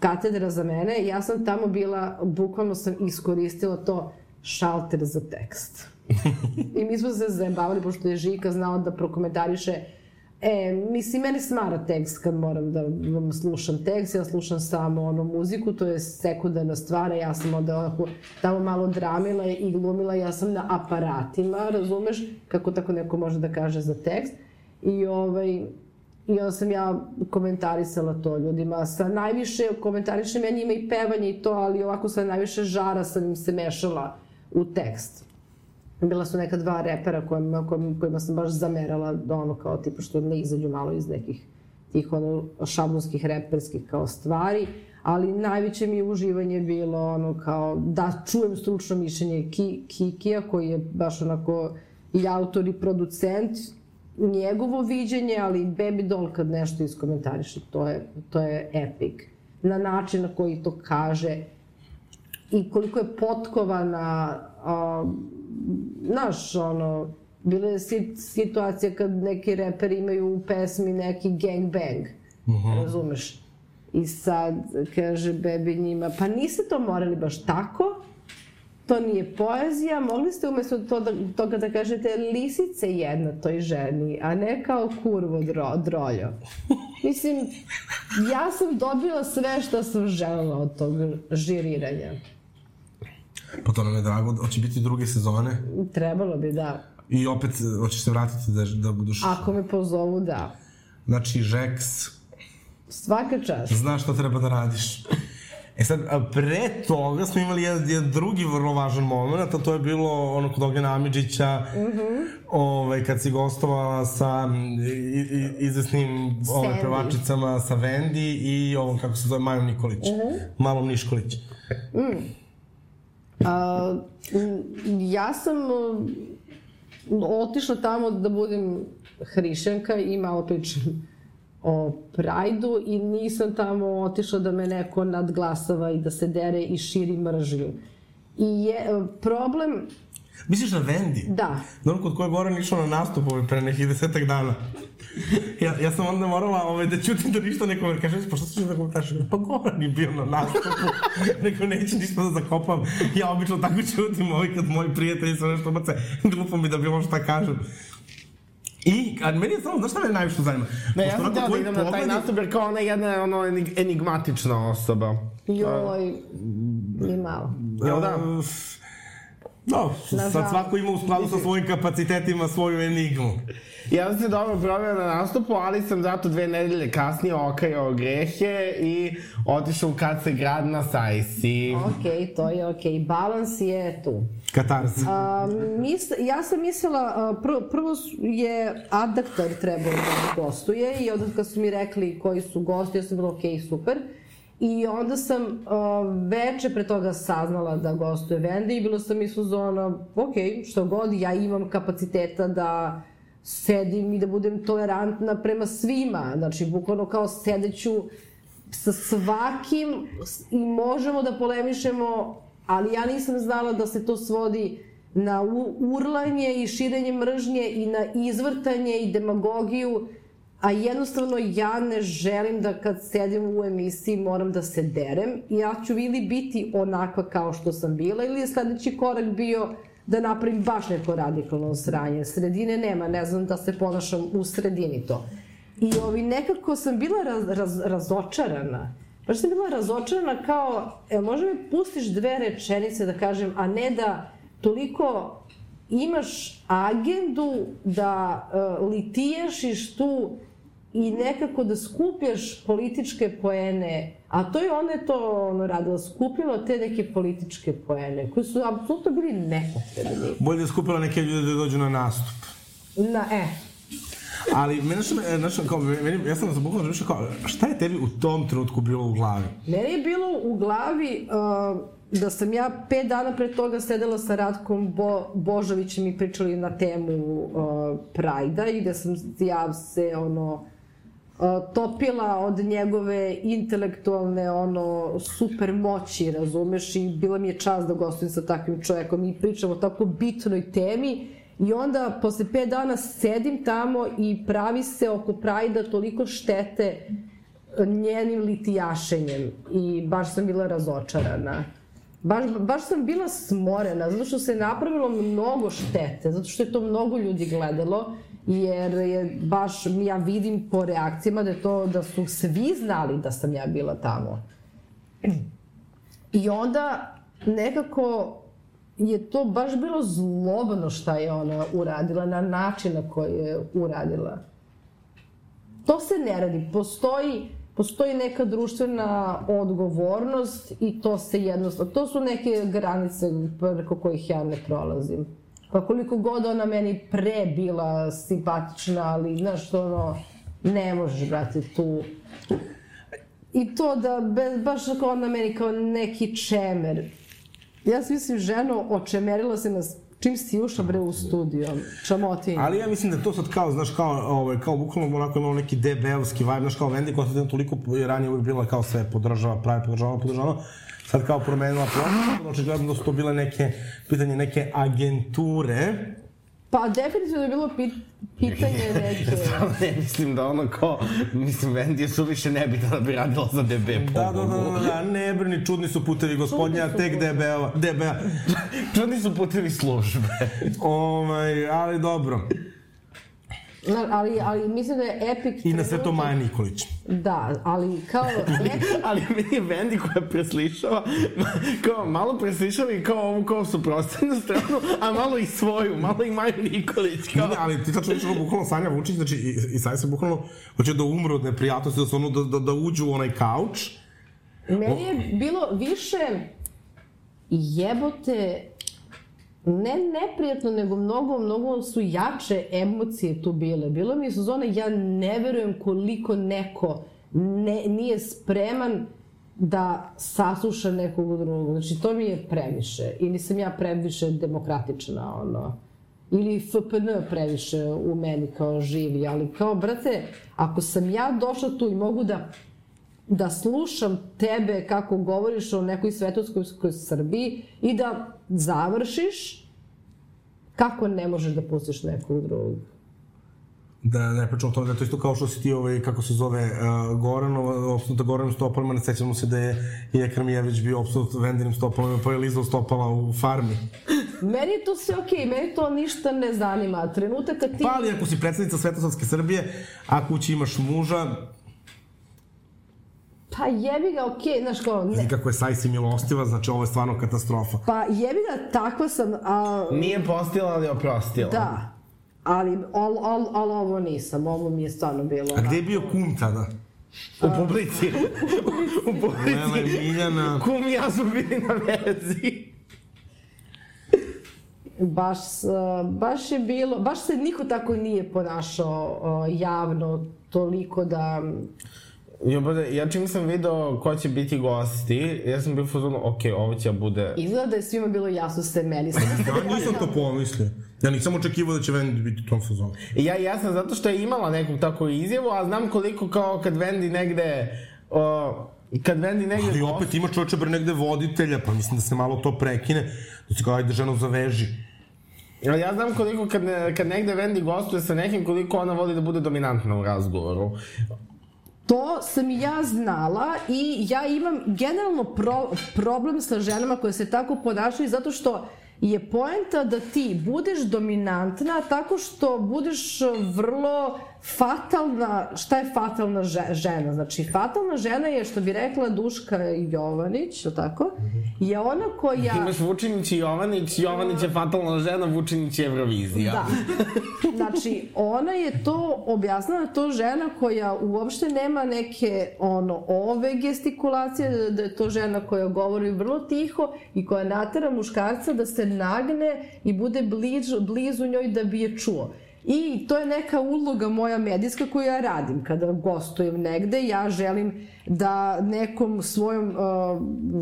katedra za mene, ja sam tamo bila, bukvalno sam iskoristila to šalter za tekst. I mi smo se zajebavali, pošto je Žika znao da prokomentariše E, mislim, meni smara tekst kad moram da vam slušam tekst, ja slušam samo ono muziku, to je sekundarna stvar, ja sam onda onako tamo malo dramila i glumila, ja sam na aparatima, razumeš, kako tako neko može da kaže za tekst. I ovaj, I onda sam ja komentarisala to ljudima. Sa najviše, komentarišem ja njima i pevanje i to, ali ovako sa najviše žara sam im se mešala u tekst. Bila su neka dva repera kojima, kojima, sam baš zamerala da ono kao tipa što ne izađu malo iz nekih tih ono šablonskih reperskih kao stvari, ali najveće mi je uživanje bilo ono kao da čujem stručno mišljenje Ki, Kikija koji je baš onako i autor i producent, njegovo viđenje, ali Baby Doll kad nešto iskomentariše, to je, to je epic. Na način na koji to kaže, i koliko je potkovana, a, znaš, ono, Bila je situacija kad neki reperi imaju u pesmi neki gang bang. Uh mhm. -huh. Razumeš? I sad kaže bebi njima, pa niste to morali baš tako, to nije poezija, mogli ste umesto to da, toga da kažete lisice jedna toj ženi, a ne kao kurvo dro, droljo. Mislim, ja sam dobila sve što sam želela od tog žiriranja. Pa to nam je drago, hoće biti druge sezone? Trebalo bi, da. I opet, hoćeš se vratiti da, da budeš... Ako me pozovu, da. Znači, Žeks... Svaka čast. Znaš šta treba da radiš. E sad, pre toga smo imali jedan, jedan drugi vrlo važan moment, a to je bilo ono kod Ogena Amidžića, mm -hmm. ovaj, kad si gostovala sa i, i, izvesnim ovaj, pevačicama sa Vendi i ovom, kako se zove, Majom Nikolić. Mm -hmm. Malom Niškolić. Mm. A, ja sam otišla tamo da budem hrišćanka i malo pričam o Prajdu i nisam tamo otišla da me neko nadglasava i da se dere i širi mržnju. I je problem... Misliš na Vendi? Da. Dobro, kod koje Goran išao na nastup ovaj pre nekih desetak dana. Ja, ja sam onda morala ovaj, da čutim da ništa ne komentariš. Kaže, pa što se da komentariš? Pa Goran je bio na nastupu. (laughs) Neko neće ništa da zakopam. Ja obično tako čutim ovaj kad moji prijatelji su nešto bace. Glupo mi da bilo šta kažem. I, a meni je samo, znaš šta me najviše zanima? Ne, ja sam teo da idem na taj nastup, jer kao ona je jedna ono, enigmatična osoba. Joj, ni malo. Jel da? No, sad svako ima u skladu sa svojim kapacitetima svoju enigmu. Ja sam se dobro proveo na nastupu, ali sam zato dve nedelje kasnije okajao grehe i otišao kad se grad na sajsi. Ok, to je ok. Balans je tu. Katarz. A, mis, ja sam mislila, prvo, prvo je adaktor trebao da gostuje i onda kad su mi rekli koji su gosti, ja sam bila ok, super. I onda sam uh, veče pre toga saznala da gostuje Vendi i bilo sam i zona, ok, što god, ja imam kapaciteta da sedim i da budem tolerantna prema svima. Znači, bukvalno kao sedeću sa svakim i možemo da polemišemo, ali ja nisam znala da se to svodi na urlanje i širenje mržnje i na izvrtanje i demagogiju, a jednostavno ja ne želim da kad sedim u emisiji moram da se derem. Ja ću ili biti onakva kao što sam bila ili je sledeći korak bio da napravim baš neko radikalno sranje. Sredine nema, ne znam da se ponašam u sredini to. I ovi, nekako sam bila raz, raz, razočarana. Baš sam bila razočarana kao, e, možda mi pustiš dve rečenice da kažem, a ne da toliko imaš agendu da uh, litijašiš tu i nekako da skupljaš političke poene, a to je ona je to ono, radila, skupila te neke političke poene, koji su apsolutno bili nepotrebni. Bolje da skupila neke ljude da dođu na nastup. Na, e, Ali, meni što, znaš, kao, meni, ja sam se bukvalno razmišljao kao, šta je tebi u tom trenutku bilo u glavi? Meni je bilo u glavi uh, da sam ja pet dana pre toga sedela sa Ratkom Bo, Božovićem i pričali na temu uh, Prajda i da sam ja se, ono, topila od njegove intelektualne ono super moći, razumeš, i bila mi je čast da gostujem sa takvim čovekom i pričamo o tako bitnoj temi. I onda posle 5 dana sedim tamo i pravi se oko Prajda toliko štete njenim litijašenjem. I baš sam bila razočarana. Baš, baš sam bila smorena, zato što se napravilo mnogo štete, zato što je to mnogo ljudi gledalo jer je baš, ja vidim po reakcijama da to, da su svi znali da sam ja bila tamo. I onda nekako je to baš bilo zlobno šta je ona uradila, na način na koji je uradila. To se ne radi. Postoji, postoji neka društvena odgovornost i to se jednostavno, to su neke granice preko kojih ja ne prolazim. Pa koliko god ona meni pre bila simpatična, ali znaš ono, ne možeš, brate, tu... I to da, be, baš kao ona meni kao neki čemer. Ja sam mislim, ženo, očemerila se na čim si ušao bre u studio, čamotin. Ali ja mislim da to sad kao, znaš, kao, ovaj, kao bukvalno onako imamo neki DB-ovski vibe, znaš, kao Wendy Constantine toliko ranije uvijek bila kao sve podržava, pravi podržava, podržava, sad kao promenila plan, očigledno da su to bile neke, pitanje neke agenture, Pa definitivno je bilo pit, pitanje (laughs) neke... Samo ne mislim da ono kao, mislim, Wendy je suviše nebitna da bi radila za DB Da, da, da, da, da, ne brini, čudni su putevi gospodnja, tek DB-a, DB-a. čudni su putevi službe. ovaj, ali dobro. Na, ali, ali mislim da je Epic... I na sve to Maja Nikolić. Da, ali kao... (laughs) Epic... ali meni je Wendy koja preslišava, kao malo preslišava i kao ovu kao suprotstavnu stranu, a malo i svoju, malo i Maju Nikolić. Kao... Ne, ali ti tačno vidiš bukvalno Sanja Vučić, znači i, i Sanja se bukvalno hoće da umre od neprijatnosti, da, su ono, da, da, da uđu u onaj kauč. Meni je bilo više jebote ne neprijatno, nego mnogo, mnogo su jače emocije tu bile. Bilo mi je sezona, ja ne verujem koliko neko ne, nije spreman da sasluša nekog drugog. Znači, to mi je previše. Ili sam ja previše demokratična, ono. Ili FPN previše u meni kao živi. Ali kao, brate, ako sam ja došla tu i mogu da da slušam tebe kako govoriš o nekoj svetovskoj Srbiji i da završiš, kako ne možeš da pustiš nekog drugog? Da ne pričam o tome da je to isto kao što si ti ovaj, kako se zove uh, Goranova, opsnuta Goranom stopalima, ne sećamo se da je i Ekramijević bio opsnut vendinim stopalima, pa je lizao stopala u farmi. meni je to sve okej, okay, meni to ništa ne zanima. Trenutak kad ti... Pa ali ako si predsednica Svetosavske Srbije, a kući imaš muža, Pa jebi ga, okej, okay, znaš kao... Ne. kako je Sajsi milostiva, znači ovo je stvarno katastrofa. Pa jebi ga, takva sam... A... Nije postila, ali oprostila. Da. Ali, al, al, al ovo nisam, ovo mi je stvarno bilo... A gde je bio kum tada? (laughs) U publici. u publici. Lele, Miljana. Kum i ja su bili na vezi. baš, baš je bilo, baš se niko tako nije ponašao javno toliko da Ja, bude, ja čim sam video ko će biti gosti, ja sam bio fuzonu, ok, ovo će da bude... Izgleda da je svima bilo jasno ste meni. (laughs) ja nisam to pomislio. Ja nisam očekivao da će Wendy biti u tom fazonu. Ja, ja sam zato što je imala nekog tako izjavu, a znam koliko kao kad Wendy negde... Uh, kad Wendy negde... Ali opet ima čoveče bre negde voditelja, pa mislim da se malo to prekine, da se kao ajde ženu zaveži. Ali ja znam koliko kad, kad negde Wendy gostuje sa nekim, koliko ona voli da bude dominantna u razgovoru. To sam i ja znala i ja imam generalno pro, problem sa ženama koje se tako ponašaju zato što je poenta da ti budeš dominantna tako što budeš vrlo fatalna, šta je fatalna žena? Znači, fatalna žena je, što bi rekla Duška Jovanić, o tako? Je ona koja... Imaš Vučinić i Jovanić, Jovanić je fatalna žena, Vučinić je Eurovizija. Da. Znači, ona je to objasnila, to žena koja uopšte nema neke, ono, ove gestikulacije, da, je to žena koja govori vrlo tiho i koja natera muškarca da se nagne i bude bliž, blizu njoj da bi je čuo. I to je neka uloga moja medijska koju ja radim. Kada gostujem negde, ja želim da nekom svojom uh,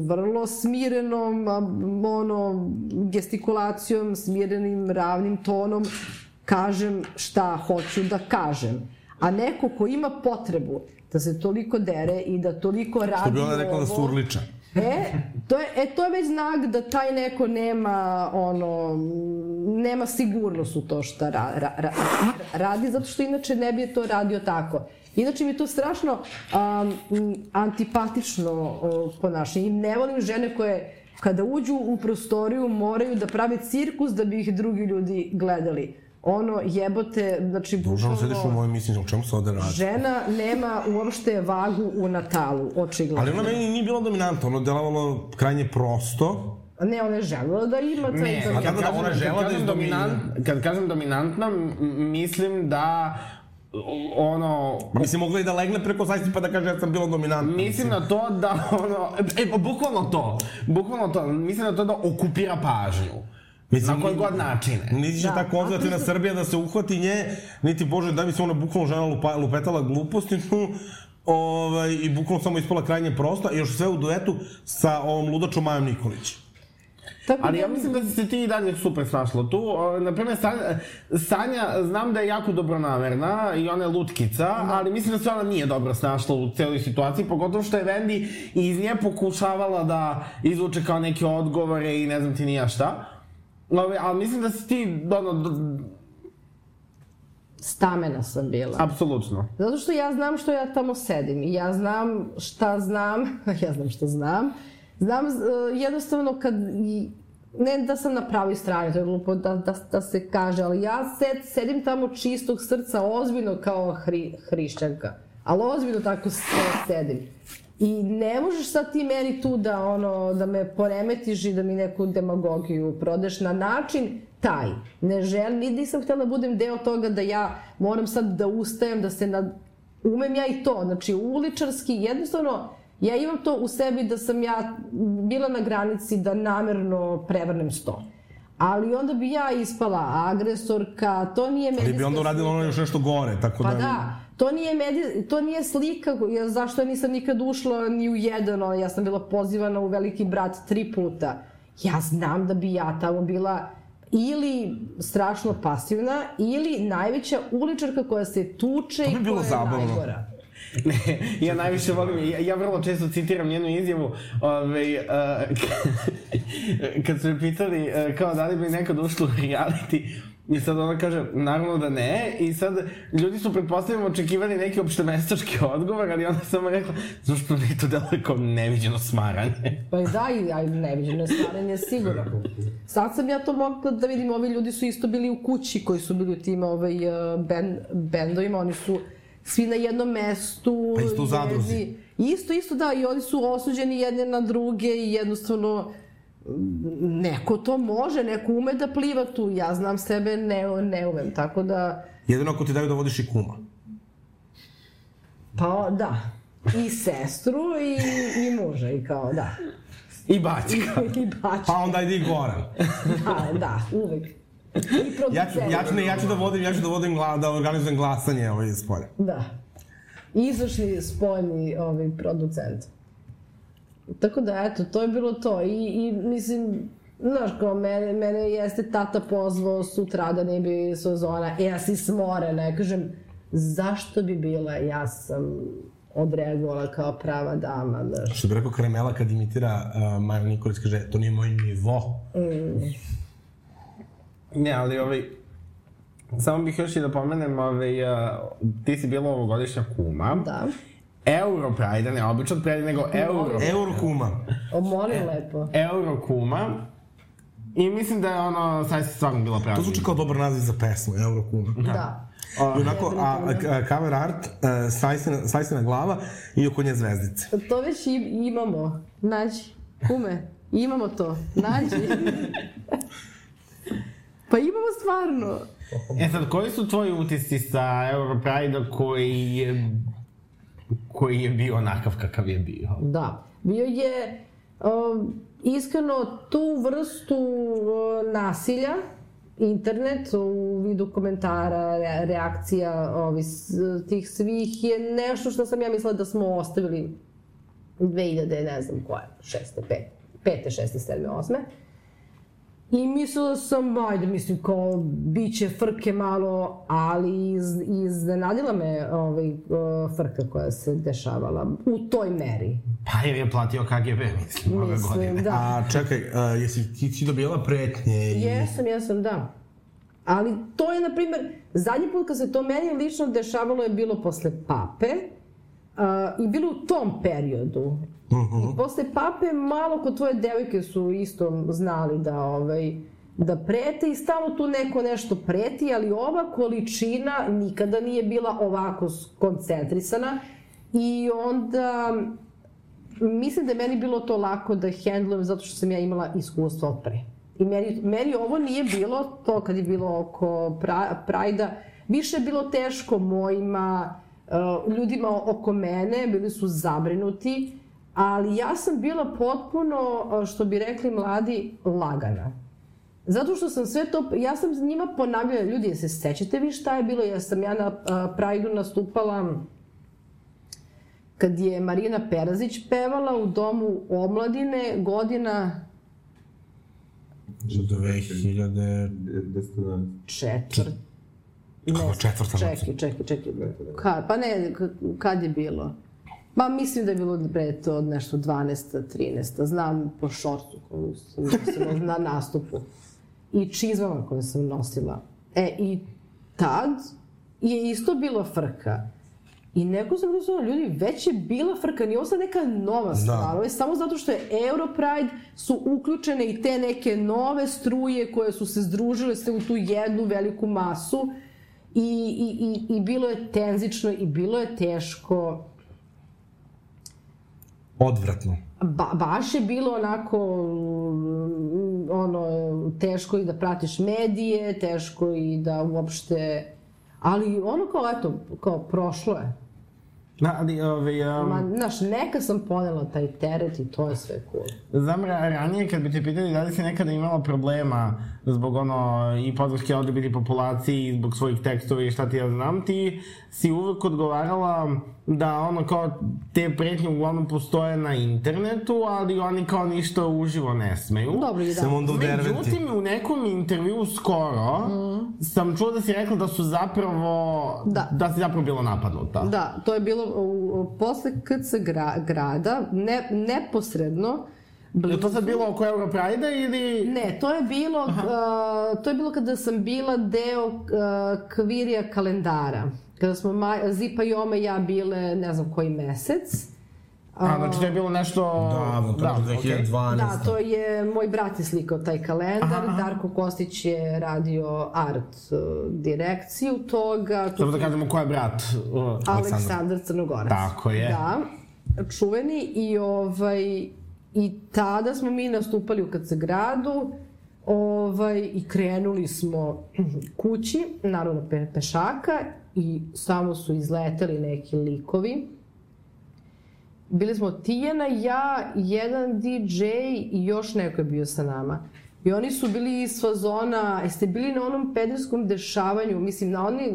vrlo smirenom uh, ono, gestikulacijom, smirenim, ravnim tonom kažem šta hoću da kažem. A neko ko ima potrebu da se toliko dere i da toliko radi Što bi ona rekla da surliča. E, to je, e, to je već znak da taj neko nema, ono, nema sigurnost u to što ra, ra, ra, radi, zato što inače ne bi to radio tako. Inače mi je to strašno um, antipatično uh, ponašanje. Ne volim žene koje kada uđu u prostoriju moraju da prave cirkus da bi ih drugi ljudi gledali ono jebote, znači bukvalno... sediš u mojem mišljenju, o čemu se ovde radi? Žena nema uopšte vagu u Natalu, očigledno. Ali ona meni nije bila dominantna, ono delovalo krajnje prosto. Ne, ona je želela da ima taj... Ne, kad, kad, kažem, ona žela da je dominant, kad kažem dominantna, mislim da ono... Mislim, mogla i da legne preko zajsti pa da kaže ja sam bila dominantna. Mislim, mislim na to da, ono, e, bukvalno to, bukvalno to, mislim na to da okupira pažnju. Mislim, na koji god načine. Niti će da, ta konzervativna mislim... Srbija da se uhvati nje, niti, bože, da bi se ona bukvalno žena lupa, lupetala gluposti, no, (laughs) ovaj, i bukvalno samo ispala krajnje prosta, i još sve u duetu sa ovom ludačom Majom Nikolić. Tako Ali ja da- mislim da si se ti i dalje super snašla tu. Naprimer, Sanja, Sanja, znam da je jako dobronamerna i ona je lutkica, da. ali mislim da se ona nije dobro snašla u celoj situaciji, pogotovo što je Vendi iz nje pokušavala da izvuče kao neke odgovore i ne znam ti nija šta. Ali, ali mislim da si ti, ono, stamena sam bila. Apsolutno. Zato što ja znam što ja tamo sedim i ja znam šta znam, (laughs) ja znam šta znam. Znam uh, jednostavno kad ne da sam na pravoj strani, to je glupo da, da, da se kaže, ali ja sed, sedim tamo čistog srca, ozbiljno kao hri, hrišćanka. Ali ozbiljno tako sedim. I ne možeš sad ti meni tu da, ono, da me poremetiš i da mi neku demagogiju prodeš na način taj. Ne želim, nisam htjela da budem deo toga da ja moram sad da ustajem, da se nad... Umem ja i to, znači uličarski, jednostavno, ja imam to u sebi da sam ja bila na granici da namerno prevrnem sto. Ali onda bi ja ispala agresorka, to nije medijska Ali bi onda uradila ono još nešto gore, tako pa da... Pa da, to nije, medij, to nije slika, ja, zašto ja nisam nikad ušla ni u jedan, ja sam bila pozivana u Veliki brat tri puta. Ja znam da bi ja tamo bila ili strašno pasivna, ili najveća uličarka koja se tuče i koja zabavno. je najgora. Ne, ja najviše volim, ja, ja vrlo često citiram njenu izjavu, ovaj, uh, (laughs) kad su me pitali uh, kao da li bi nekad ušlo u reality, I sad ona kaže, naravno da ne, i sad ljudi su pretpostavljamo očekivali neki opštemestački odgovor, ali ona samo rekla, zašto ne to delo kao neviđeno smaranje. (laughs) Pa i da, i aj, neviđeno smaranje, sigurno. Sad sam ja to mogla da vidim, ovi ljudi su isto bili u kući koji su bili u tim ovaj, ben, bendovima, oni su svi na jednom mestu. Pa isto u zadruzi. Isto, isto, da, i oni su osuđeni jedne na druge i jednostavno neko to može, neko ume da pliva tu, ja znam sebe, ne, ne umem, tako da... Jedino ako ti daju da vodiš i kuma. Pa, da. I sestru i, i muža, i kao, da. I bačka. (laughs) I, i bačka. Pa onda ide i Goran. da, da, uvek. Ja, ću, ja, ću, ne, ja ću da vodim, ja ću da vodim, gla, da organizujem glasanje ovaj iz polja. Da. Izvršni spoljni ovaj, producent. Tako da, eto, to je bilo to. I, i mislim, znaš, kao, mene, mene jeste tata pozvao sutra da ne bi sezona, e, ja si smorena. Ja kažem, zašto bi bila? Ja sam odreagovala kao prava dama, znaš. Što bi rekao Kremela kad imitira uh, Maja Nikolić, kaže, to nije moj nivo. Mm. Ne, ali ovaj, samo bih još i da pomenem, ovaj, uh, ti si bila ovogodišnja kuma. Da. Euro Pride, ne običan Pride, nego Euro. Euro kuma. O, molim lepo. Euro kuma. I mislim da je ono, sad se stvarno bila prava. To zvuči kao dobar naziv za pesmu, Euro kuma. Da. da. I onako, a, a, cover art, uh, sajsina, sajsina glava i oko nje zvezdice. To već i, imamo. Nađi, kume, imamo to. Nađi. (laughs) pa imamo stvarno. E sad, koji su tvoji utisci sa Europride-a koji je koji je bio onakav kakav je bio. Da. Bio je um, iskreno tu vrstu uh, nasilja, internet u vidu komentara, re, reakcija ovi, tih svih je nešto što sam ja mislila da smo ostavili 2000, ne znam koje, šeste, pet, pete, šeste, sedme, osme. I mislila sam, ajde, mislim, kao, bit će frke malo, ali iz, iznenadila me ovaj, frka koja se dešavala u toj meri. Pa jer je platio KGB, mislim, ove godine. Da. A čekaj, a, jesi ti, ti dobijala pretnje? I... Jesam, jesam, da. Ali to je, na primer, zadnji put kad se to meni lično dešavalo je bilo posle pape uh, i bilo u tom periodu. Uh -huh. I posle pape malo kod tvoje devojke su isto znali da ovaj, da prete i stalno tu neko nešto preti, ali ova količina nikada nije bila ovako koncentrisana i onda mislim da je meni bilo to lako da hendlujem zato što sam ja imala iskustvo pre. I meni, meni ovo nije bilo to kad je bilo oko pra, Prajda, više je bilo teško mojima, ljudima oko mene, bili su zabrinuti, ali ja sam bila potpuno, što bi rekli mladi, lagana. Zato što sam sve to, ja sam njima ponavljala, ljudi, se sećate vi šta je bilo? Ja sam ja na Prajdu nastupala kad je Marina Perazić pevala u domu omladine godina 2000... Četvrt. Kako četvrta Čekaj, čekaj, čekaj. Kad, pa ne, kad je bilo? Ma mislim da je bilo pre to nešto 12. 13. Znam po šorcu koju sam nosila na nastupu. I čizmama koje sam nosila. E, i tad je isto bila frka. I neko sam razumela, ljudi, već je bila frka, nije ovo sad neka nova stvar, da. ovo je samo zato što je Europride, su uključene i te neke nove struje koje su se združile sve u tu jednu veliku masu i, i, i, i bilo je tenzično i bilo je teško. Odvratno. Ba, baš je bilo onako ono, teško i da pratiš medije, teško i da uopšte... Ali ono kao, eto, kao prošlo je. Na, ali, ove, um... Ma, znaš, neka sam ponela taj teret i to je sve cool. Znam, ranije kad bi te pitali da li si nekada imala problema zbog ono i podrške LGBT populaciji, zbog svojih tekstova i šta ti ja znam, ti si uvek odgovarala da ono kao te pretnje uglavnom postoje na internetu, ali oni kao ništa uživo ne smeju. Dobro, da. Samo onda Međutim, u nekom intervju skoro mm. sam čuo da si rekla da su zapravo, da, da si zapravo bila napadnuta. Da, to je bilo u, posle KC gra, grada, ne, neposredno, Je to sad bilo oko Europride-a ili... Ne, to je bilo, uh, to je bilo kada sam bila deo uh, kvirija kalendara. Kada smo Maja, Zipa i Oma i ja bile, ne znam koji mesec. A, znači to je bilo nešto... Davno, to da, 2012. Okay. Da, to je, moj brat je slikao taj kalendar, aha, Darko Kostić je radio art uh, direkciju toga. Samo da kažemo ko je brat uh, Aleksandar. Aleksandar Crnogorac. Tako je. Da, čuveni i ovaj... I tada smo mi nastupali u KC gradu, ovaj, i krenuli smo kući, naravno pe, pešaka, i samo su izleteli neki likovi. Bili smo Tijana, ja, jedan DJ i još neko je bio sa nama. I oni su bili iz fazona, jeste bili na onom pederskom dešavanju, mislim, na oni,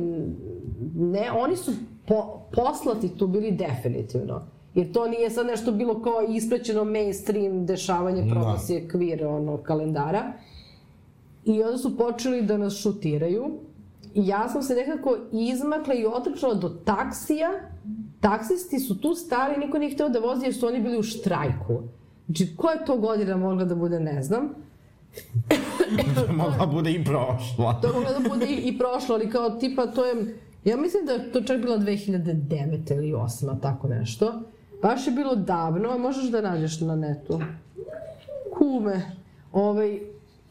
ne, oni su po, poslati tu bili definitivno. Jer to nije sad nešto bilo kao isprećeno mainstream dešavanje promocije da. kvir ono, kalendara. I onda su počeli da nas šutiraju. I ja sam se nekako izmakla i otrčala do taksija. Taksisti su tu stali, niko nije hteo da vozi jer su oni bili u štrajku. Znači, koja je to godina mogla da bude, ne znam. (coughs) mogla bude i prošla. to mogla da bude i, i prošla, ali kao tipa to je... Ja mislim da je to čak bila 2009. ili 2008. tako nešto. Baš je bilo davno, a možeš da nađeš na netu. Kume. Ovaj,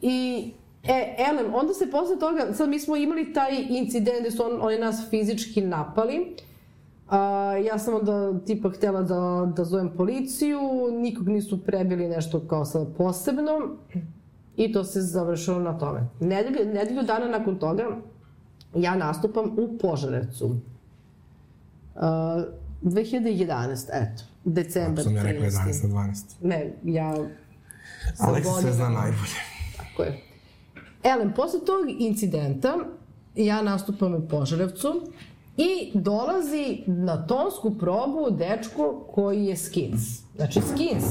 I E, Elem, onda se posle toga, sad mi smo imali taj incident gde su on, oni nas fizički napali. A, ja sam onda tipa htela da, da zovem policiju, nikog nisu prebili nešto kao sad posebno. I to se završilo na tome. Nedelju, nedelju dana nakon toga ja nastupam u Požarevcu. Uh, 2011, eto, decembar 13. Sam ja rekla 11. 12. Ne, ja... Aleks se zna najbolje. Tako je. Elem, posle tog incidenta ja nastupam u Požarevcu i dolazi na tonsku probu dečko koji je skins. Znači, skins.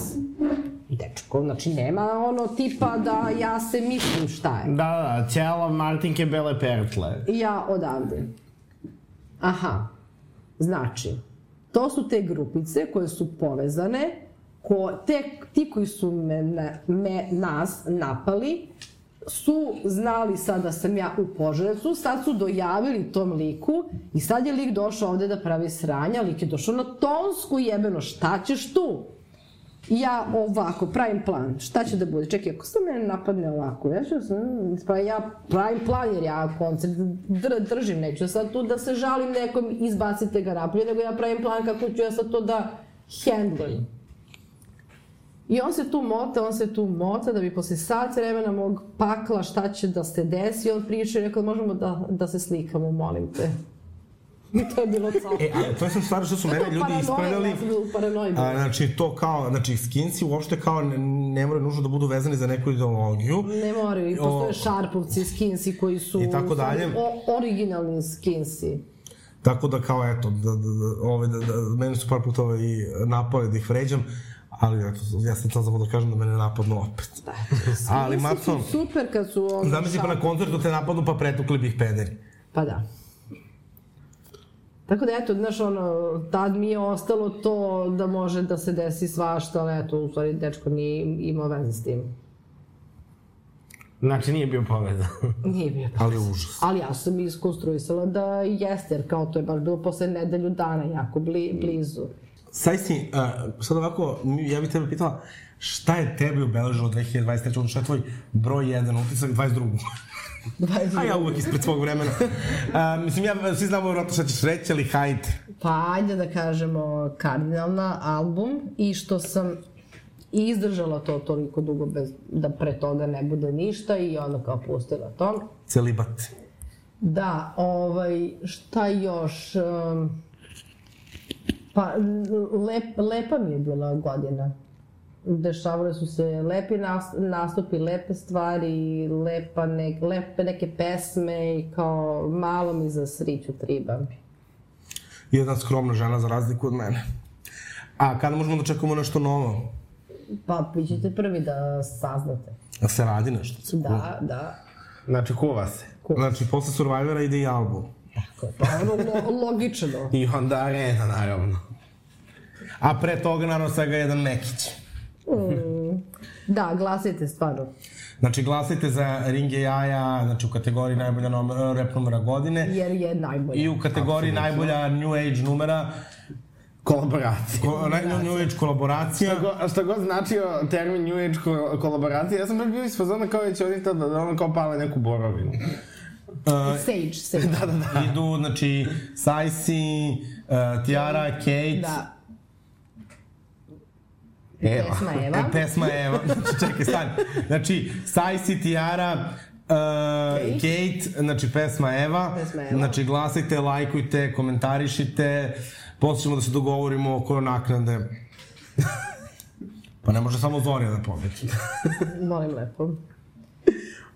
Dečko, znači nema ono tipa da ja se mislim šta je. Da, da, cijela Martinke bele pertle. Ja odavde. Aha. Znači, to su te grupice koje su povezane, ko, te, ti koji su me, me, nas napali, su znali sad da sam ja u Požarevcu, sad su dojavili tom liku i sad je lik došao ovde da pravi sranja, lik je došao na tonsku jebeno, šta ćeš tu? Ja ovako, pravim plan, šta će da bude? Čekaj, ako se mene napadne ovako, ja ću sam, pa ja pravim plan jer ja koncert dr, držim, neću sad tu da se žalim nekom, izbacite ga napolje, nego ja pravim plan kako ću ja sad to da handlujem. I on se tu mota, on se tu mota da bi posle sat vremena mog pakla šta će da se desi, on priča i rekao možemo da, da se slikamo, molim te. I (laughs) to je bilo calo. E, a to je sam stvar što su mene ljudi ispravljali. Ja sam u paranoji. A, znači, to kao, znači, skinci uopšte kao ne, ne moraju nužno da budu vezani za neku ideologiju. Ne moraju, i postoje o, šarpovci, skinsi koji su... I tako dalje. O, originalni skinsi. Tako da kao, eto, da, da, da, ove, da, da, meni su par puta ovaj, napali da ih vređam Ali eto, ja sam to samo da kažem da mene napadnu opet. Da, Ali, Maco, super kad su... zamisli pa na koncertu te napadnu pa pretukli bih pederi. Pa da. Tako da eto, znaš, ono, tad mi je ostalo to da može da se desi svašta, ali eto, u stvari, dečko nije imao veze s tim. Znači, nije bio povezan. (laughs) Nije bio Ali užas. Ali ja sam iskonstruisala da jeste, jer kao to je baš bilo posle nedelju dana, jako bli, blizu. Saj si, uh, sad ovako, ja bih tebe pitala, šta je tebi obeležilo 2023. odnosno šta je tvoj broj 1 utisak 22. A ja uvek ispred svog vremena. Uh, mislim, ja, svi znamo vjerojatno šta ćeš reći, ali hajde. Pa ajde da kažemo kardinalna album i što sam izdržala to toliko dugo bez da pre toga ne bude ništa i onda kao pustila to. Celibat. Da, ovaj, šta još? Um, pa, lep, lepa mi je bila godina. Dešavale su se lepi nastupi, lepe stvari, lepa ne, lepe neke pesme i kao malo mi za sriću triba. Jedna skromna žena za razliku od mene. A kada možemo da čekamo nešto novo? Pa, vi ćete prvi da saznate. Da se radi nešto? Da, da. Znači, kuva se. Kuva. Znači, posle Survivora ide i album. Tako pa ono lo, logično. I onda arena, naravno. A pre toga, naravno, svega jedan Mekić. Mm. Da, glasajte stvarno. Znači, glasajte za Ringe Jaja, znači u kategoriji najbolja numera, rap numera godine. Jer je najbolja. I u kategoriji Absolutno. najbolja New Age numera Kolaboracija. Ko, na, new Age kolaboracija. Šta god, šta god značio termin New Age ko, kolaboracija, ja sam baš bio iz fazona kao već oni to da, da ono kao pale neku borovinu. Uh, sage, Sage. (laughs) da, da, da. Idu, znači, Sajsi, uh, Tiara, Kate. Da. Eva. Pesma Eva. E, (laughs) pesma Eva. Znači, (laughs) čekaj, stani. Znači, Sajsi, Tiara, uh, Kate. Kate, znači pesma Eva. Pesma Eva. Znači, glasajte, lajkujte, komentarišite. Posle ćemo da se dogovorimo oko naknade. (laughs) pa ne može samo Zorija da pobedi. Molim lepo.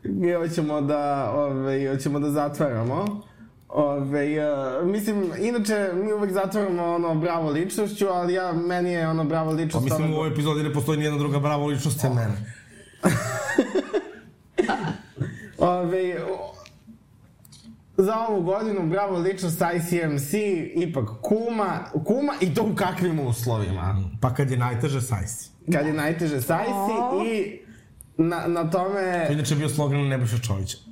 I hoćemo da, ove, hoćemo da zatvaramo. Ove, uh, mislim, inače, mi uvek zatvaramo ono bravo ličnošću, ali ja, meni je ono bravo Pa ličnost... mislim, ove- u ovoj epizodi ne postoji nijedna druga bravo ličnost sem mene. (laughs) Ove, za ovu godinu bravo ličnost ICMC, ipak kuma, kuma i to u kakvim uslovima. Pa kad je najteže, Sajsi. Kad je najteže sajsi i na, na tome... To je inače bio slogan Nebojša Čovića. (laughs)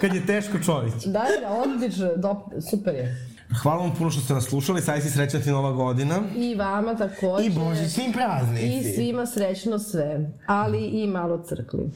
kad je teško Čović. Da, da, odlično, dop, super je. Hvala vam puno što ste nas slušali, Sajsi srećna ti nova godina. I vama takođe. I božićni praznici. I svima srećno sve, ali i malo crkli.